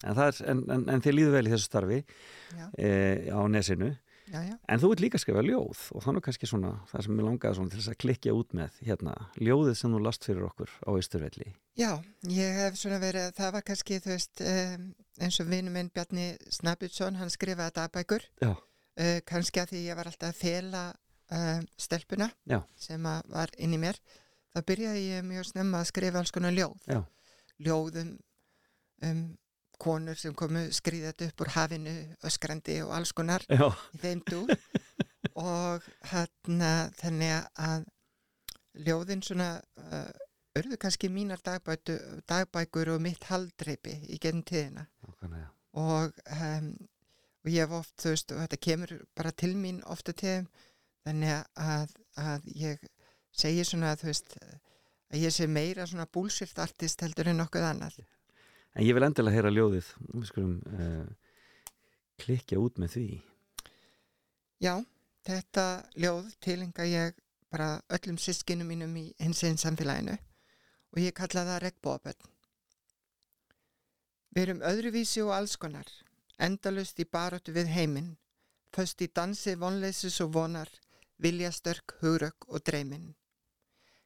En, það er, en, en, en þið líður vel í þessu starfi Já. e, á nesinu já, já, en þú ert líka að skrifa ljóð og þannig kannski svona það sem ég langaði svona til þess að klikja út með hérna, ljóðið sem þú last fyrir okkur á Ísturvelli já, ég hef svona verið það var kannski, þú veist um, eins og vinnu minn Bjarni Snabjutsson hann skrifaði dagbækur. Uh, kannski að því ég var alltaf að fela um, stelpuna Já. sem var inn í mér það byrjaði ég mjög snemma að skrifa alls konar ljóð. Já. ljóðum um konur sem komu skrýðat upp úr hafinu öskrandi og alls konar Já, í þeim dúr. Og hérna þannig að ljóðin svona örðu kannski mínar dagbætu, dagbækur og mitt haldreipi í genn tíðina. Nákvæmlega. og, um, og ég hef oft, þú veist, og þetta kemur bara til mín ofta tíðum þannig að, að ég segi svona, þú veist að ég sé meira svona bullshit artist heldur en nokkuð annað En ég vil endilega heyra ljóðið við skulum uh, klikja út með því Já, þetta ljóð tilenga ég bara öllum sískinu mínum í hins einn samfélaginu og ég kalla það regnbóaböld. Við erum öðruvísi og allskonar, endalust í baróttu við heiminn, föst í dansi vonleysis og vonar, viljastörk, hugrök og dreyminn.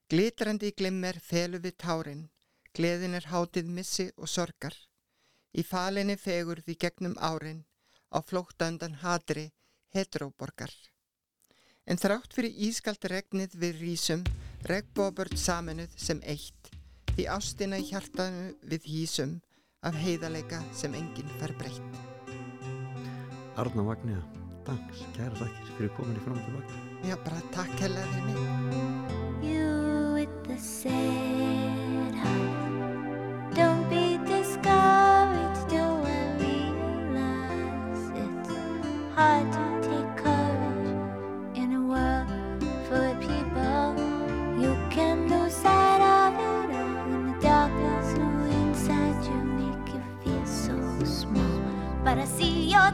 Glitrandi í glimmer felu við tárin, gleðin er hátið missi og sorgar. Í falinni fegur því gegnum árin, á flótta undan hatri, heteróborgar. En þrátt fyrir ískalt regnið við rísum, regnbóbörn saminuð sem eitt, því ástina í hjartanu við hísum, af heiðaleika sem enginn fær breytt. Arna Magniða, dans, kæra þakkir fyrir komin í fram og tilbaka Já, bara takk hella fyrir mig.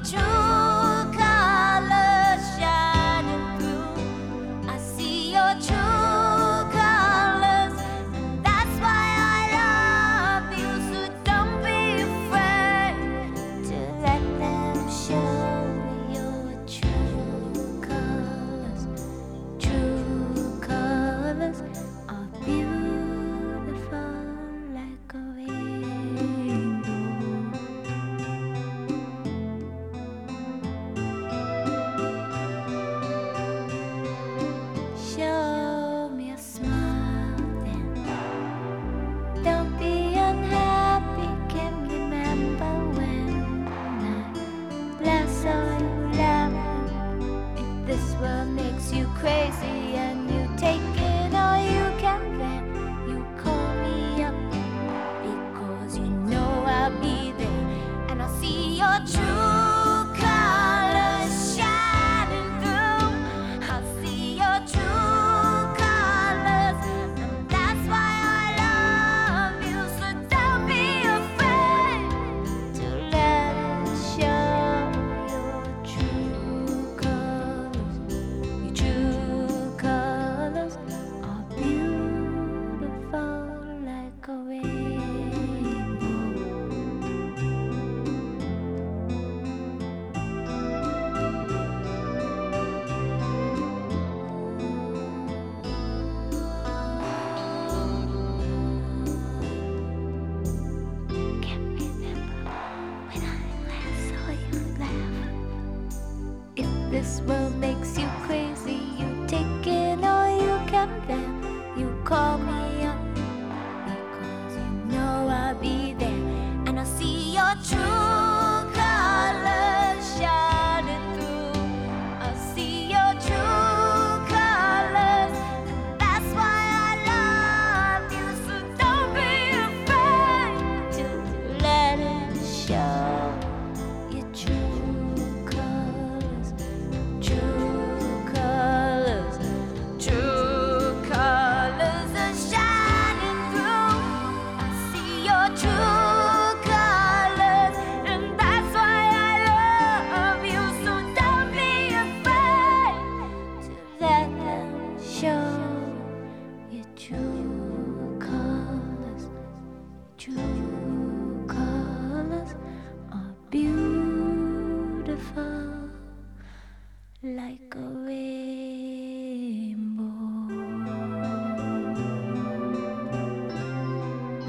就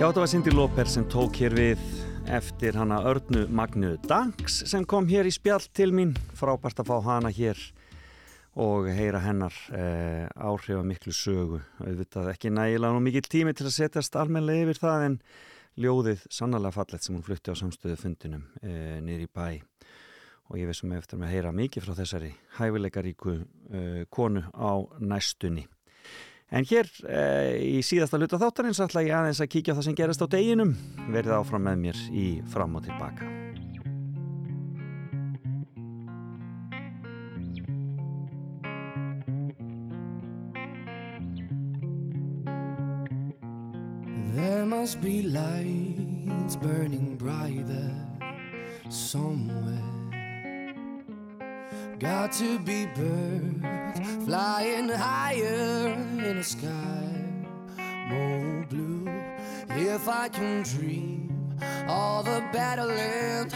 Já, þetta var Cindy Lauper sem tók hér við eftir hana Örnu Magnu Danks sem kom hér í spjall til mín. Frábært að fá hana hér og heyra hennar eh, áhrif að miklu sögu. Auðvitað ekki nægilega og mikil tími til að setjast almenlega yfir það en ljóðið sannlega fallet sem hún flutti á samstöðu fundinum eh, niður í bæ. Og ég veist um eftir með að heyra mikið frá þessari hæfileikaríku eh, konu á næstunni En hér eh, í síðasta hluta þáttarins ætla ég aðeins að kíkja það sem gerist á deginum. Verðið áfram með mér í fram og tilbaka. There must be lights burning bright there somewhere. Got to be birds flying higher in the sky, more blue. If I can dream of a better land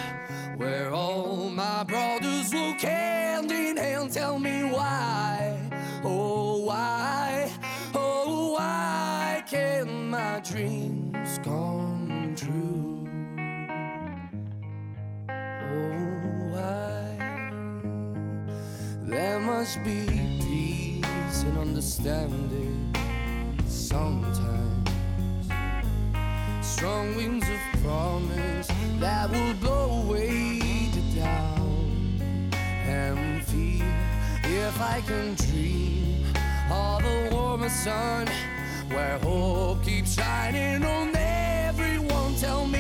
where all my brothers walk hand in hand, tell me why, oh why, oh why can't my dreams come true? There must be peace and understanding sometimes. Strong winds of promise that will blow away the doubt and fear. If I can dream of a warmer sun where hope keeps shining on everyone, tell me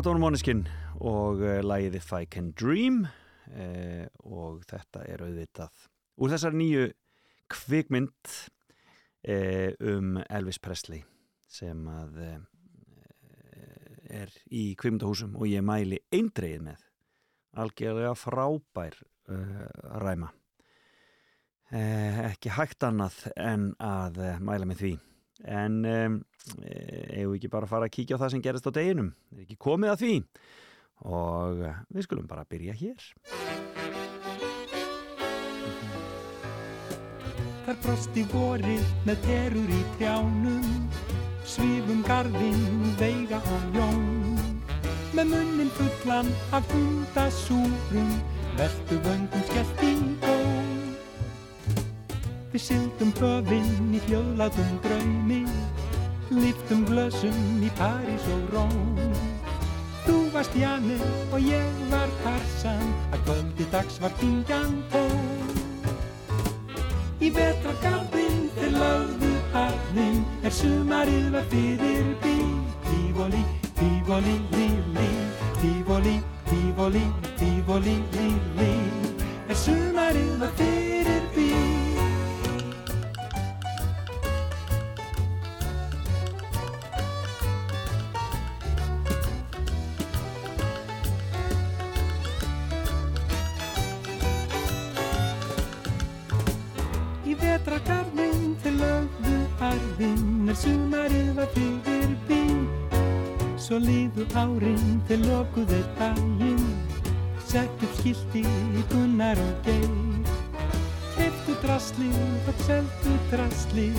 þetta var Måneskin og uh, lagið If I Can Dream uh, og þetta er auðvitað úr þessar nýju kvikmynd uh, um Elvis Presley sem að uh, er í kvikmyndahúsum og ég mæli eindreið með. Algjörlega frábær uh, ræma. Eh, ekki hægt annað en að eh, mæla með því en um, eigum við ekki bara að fara að kíkja á það sem gerist á deginum? Er ekki komið að því? Og við skulum bara byrja hér. Þar brosti vorið með terur í trjánum Svífum garðinn, veiga og jón Með munnin fullan af hundasúrum Veltu vöngum skellt í gól Við syldum höfinn í hljóðlátum draumi Líftum glösum í París og Róm. Þú varst Janne og ég var Tarsan Að kvöldi dags var kingjan tón Í vetragarðin þeir lögðu arðin er sumarið var fyrir bí. Tífóli, tífóli, líli, tífóli, tífóli, tífóli, líli, er sumarið var fyrir liðu árin þeir lokuðu daginn, sett upp skilti í gunnar og geir. Keftu drasli og seltu drasli,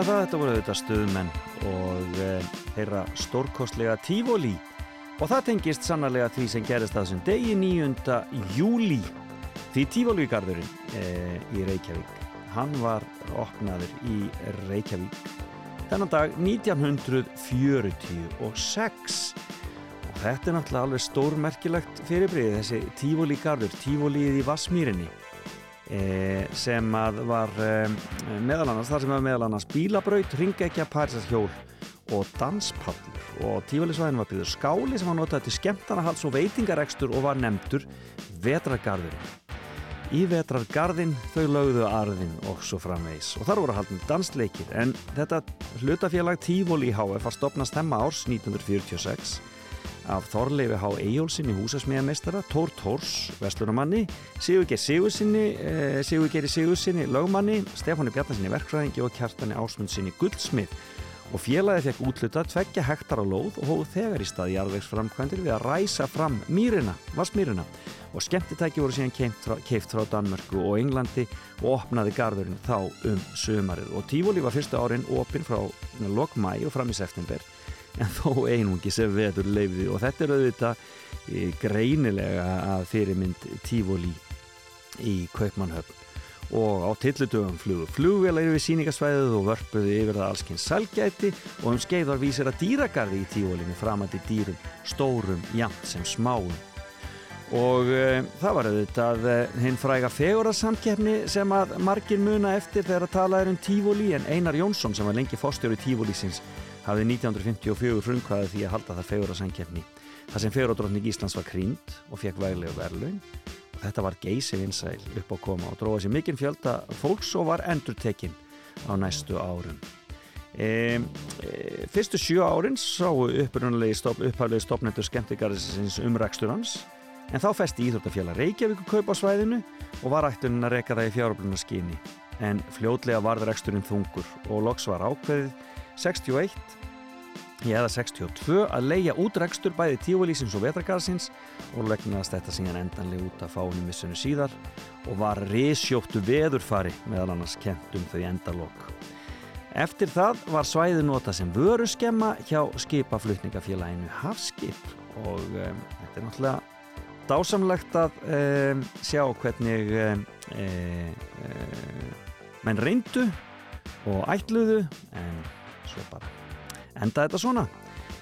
Hljómaði það, þetta voru auðvitað stuðmenn og e, þeirra stórkostlega tífóli og það tengist sannarlega því sem gerist það sem degi 9. júli því tífóligarðurinn e, í Reykjavík hann var opnaður í Reykjavík þennan dag 1946 og þetta er náttúrulega alveg stórmerkilegt fyrirbrið þessi tífóligarður, tífólið í Vassmýrinni e, sem að var e, meðal annars, þar sem var meðal annars bílabraut, ringekja, parisarhjól og danspallur. Og tífælisvæðin var byggður skáli sem var notað til skemmtanahalds og veitingarekstur og var nefndur vetrargarðurinn. Í vetrargarðin þau lögðu arðin og svo framvegs og þar voru haldin dansleikir. En þetta hlutafélag Tífóli HF var stopnað stemma árs 1946 af Þorleifi H. Eyjólfsson í húsasmíðameistara, Tór Tórs, Vestlunumanni, Sigurgeir Sigursinni, eh, Sigurgeiri Sigursinni, lögmanni, Stefáni Bjarnarsinni verkfræðingi og Kjartani Ásmundsinni guldsmið og félagi fekk útluta tveggja hektar á lóð og hóðu þegar í stað jarðvegsframkvæmdir við að ræsa fram mýrina, vassmýrina og skemmtitæki voru síðan keift frá, Danmörku og Englandi og opnaði garðurinn þá um sömarið og Tífóli var fyrstu árin opinn frá lok mæ og fram í september en þó einungi sem veður leifði og þetta er auðvitað eh, greinilega að fyrirmynd Tífóli í Kaupmannhöfn og á tillutugum flugu flugvelar yfir síningasvæðið og vörpuðu yfir það allskinn salgæti og um skeið var vísir að dýragarði í Tífóli með framandi dýrum, stórum, jamt sem smáum. Og uh, það var auðvitað uh, hinn fræga fegurarsamkeppni sem að margir muna eftir þegar að tala er um Tífóli en Einar Jónsson sem var lengi fórstjóri Tífólísins hafði 1954 frumkvæði því að halda það fegurarsamkeppni þar sem feguradrottning Íslands var krýnd og fekk væglega verðlaun. Og þetta var geysi vinsæl upp á koma og dróði sér mikinn fjölda fólks og var endur tekinn á næstu árum. E, e, fyrstu sjö árin sáu upphæflegi stopnendur skemmtigarðisins umrækstur hans en þá festi Íþróttafélag Reykjavík kaup á svæðinu og var ættunin að reyka það í fjáröflunarskyni. En fljótlega varður reksturinn þungur og loks var ákveðið 61 eða 62 að leia út rekstur bæði tífólísins og vetragarðsins og legnast þetta síðan endanlega út að fáinu missunni síðar og var risjóttu veðurfari meðal annars kent um þau endalokk Eftir það var svæði nota sem vöru skemma hjá skipaflutningafélaginu Hafskip og um, þetta er náttúrulega dásamlegt að um, sjá hvernig um, menn reyndu og ætluðu en svo bara. Enda þetta svona.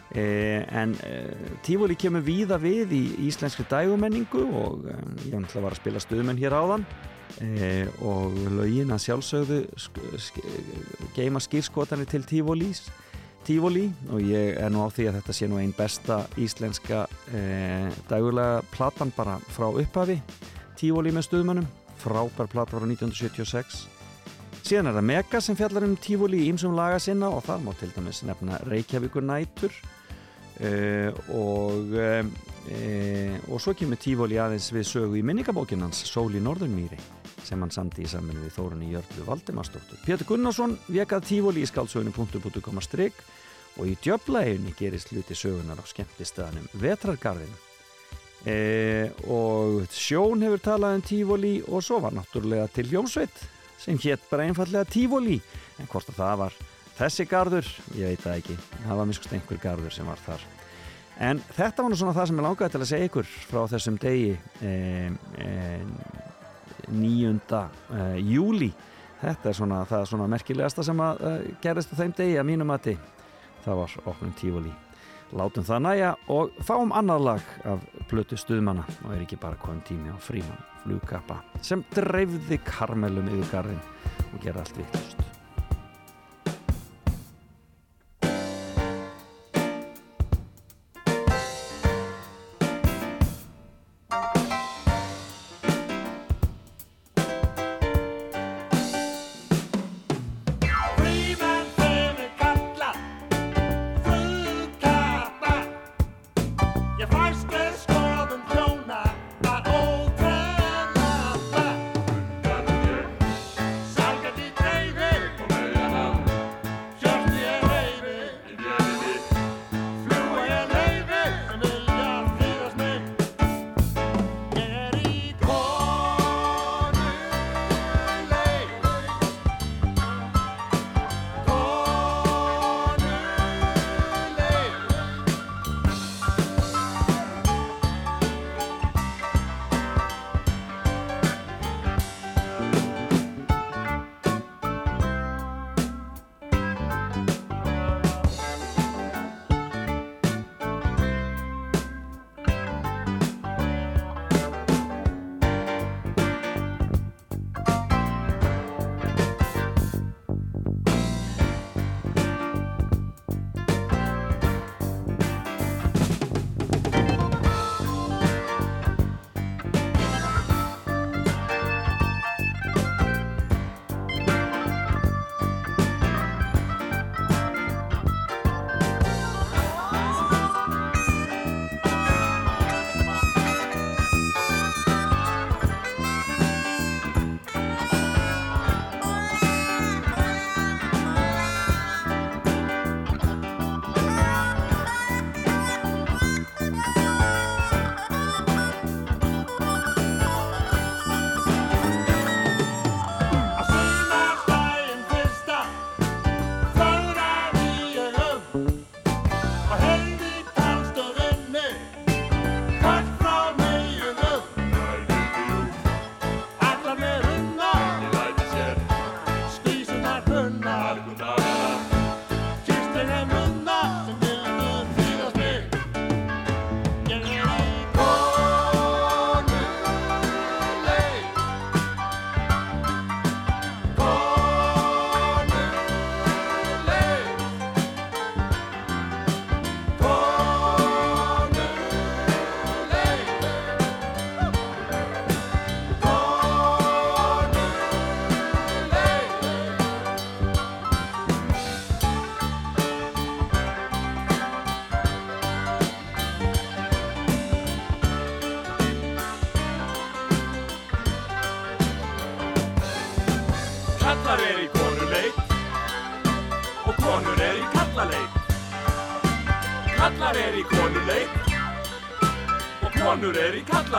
E, en e, Tífóli kemur víða við í íslenskri dægumenningu og e, ég náttúrulega var að spila stuðmenn hér áðan. E, og lögin að sjálfsögðu sk sk geima skýrskotanir til Tífólís Tífóli og ég er nú á því að þetta sé nú einn besta íslenska e, dægulega platan bara frá upphafi. Tífóli með stuðmönnum. Frábær plata frá 1976 síðan er það Mega sem fjallar um Tífóli í ýmsum laga sinna og það má til dæmis nefna Reykjavíkur nætur uh, og uh, og svo kemur Tífóli aðeins við sögu í minningabókinans Sól í Norðunmýri sem hann samti í saminu við Þórunni Jörglu Valdimarsdóttur. Pétur Gunnarsson vekað Tífóli í stryk og í djöflaeginni gerist hluti sögunar á skemmtistöðanum Vetrargarðinu. E, og Sjón hefur talað um Tífóli og svo var náttúrulega til Jónsveit sem hétt bara einfallega Tífóli en hvort að það var þessi gardur, ég veit það ekki. Það var miskust einhver gardur sem var þar. En þetta var nú svona það sem ég langaði til að segja ykkur frá þessum degi e, e, 9. E, júli þetta er svona það er svona merkilegasta sem að e, gerist á þeim degi að mínum mati. Það var okkur Tífóli látum það næja og fáum annað lag af blötu stuðmanna. Og er ekki bara komum tími á fríman flugkappa sem dreifði karmelum yfir garðin og gera allt vittlust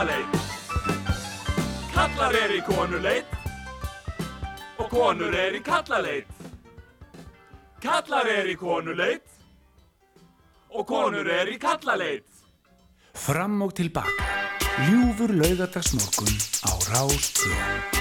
í kallaleit. Kallar er í konuleit og konur er í kallaleit. Kallar er í konuleit og konur er í kallaleit. Fram og tilbaka. Ljúfur laugadagsmorgun á Rástvöð.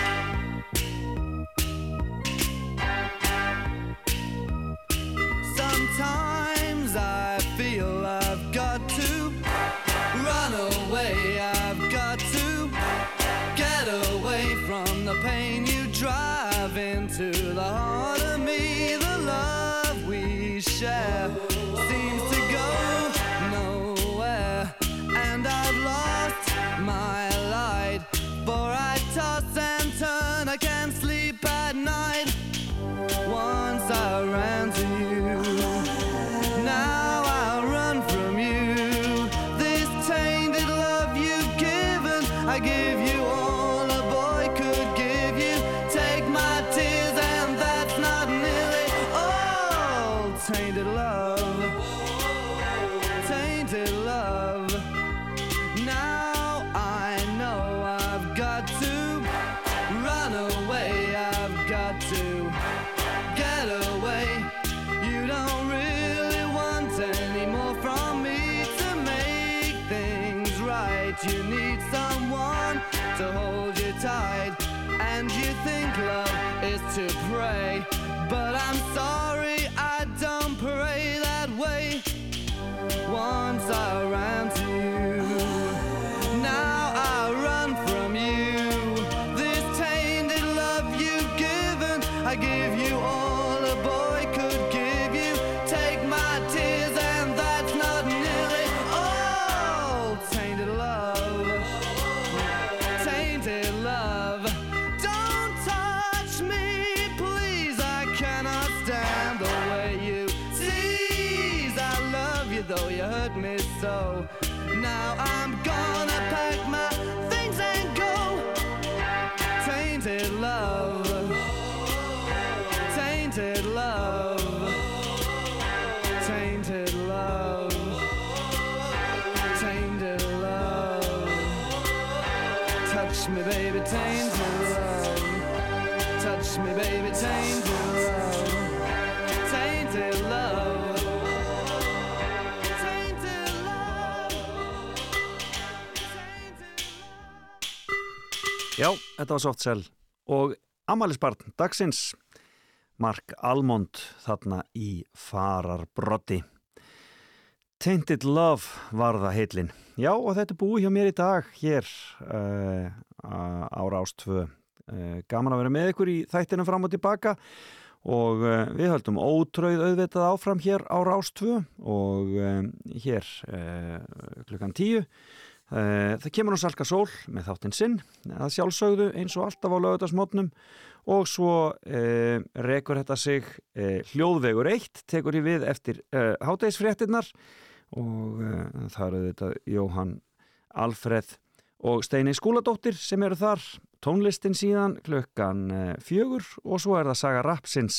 Þetta var Soft Cell og Amalisbarn dagsins Mark Almond þarna í fararbrotti Tainted Love var það heilin Já, og þetta er búið hjá mér í dag hér uh, á Rástvö uh, Gaman að vera með ykkur í þættinum fram og tilbaka og uh, við höldum ótröð auðvitað áfram hér á Rástvö og hér klukkan tíu það kemur nú Salka Sól með þáttinn sinn að sjálfsögðu eins og alltaf á lögutasmotnum og svo uh, rekur þetta sig uh, hljóðvegur 1 tekur í við eftir hátægisfréttinnar og það eru þetta Jóhann Alfreð og Steini Skúladóttir sem eru þar. Tónlistin síðan klukkan fjögur og svo er það Saga Rapsins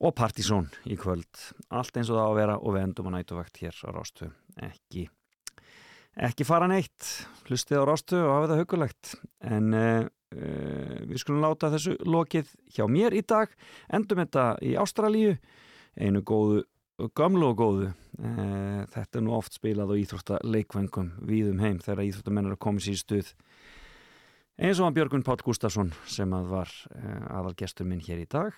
og Partizón í kvöld. Allt eins og það á að vera og við endum að nætuvakt hér á Rástu ekki ekki fara neitt, hlustið á rástu og hafa það hugulegt en uh, uh, við skulum láta þessu lokið hjá mér í dag endum þetta í Ástralíu einu góðu, gamlu og góðu. Uh, þetta er nú oft spilað á íþróttaleikvengum víðum heim þegar íþróttamenn eru að koma sér stuð. Eins og hann Björgun Pátt Gustafsson sem að var aðalgestur minn hér í dag.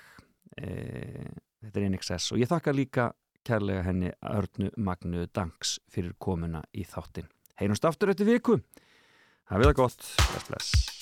Þetta er NXS og ég þakka líka kærlega henni Örnu Magnu Danks fyrir komuna í þáttin Heyrumst aftur eftir viku. Hafið það gott. Bless, bless.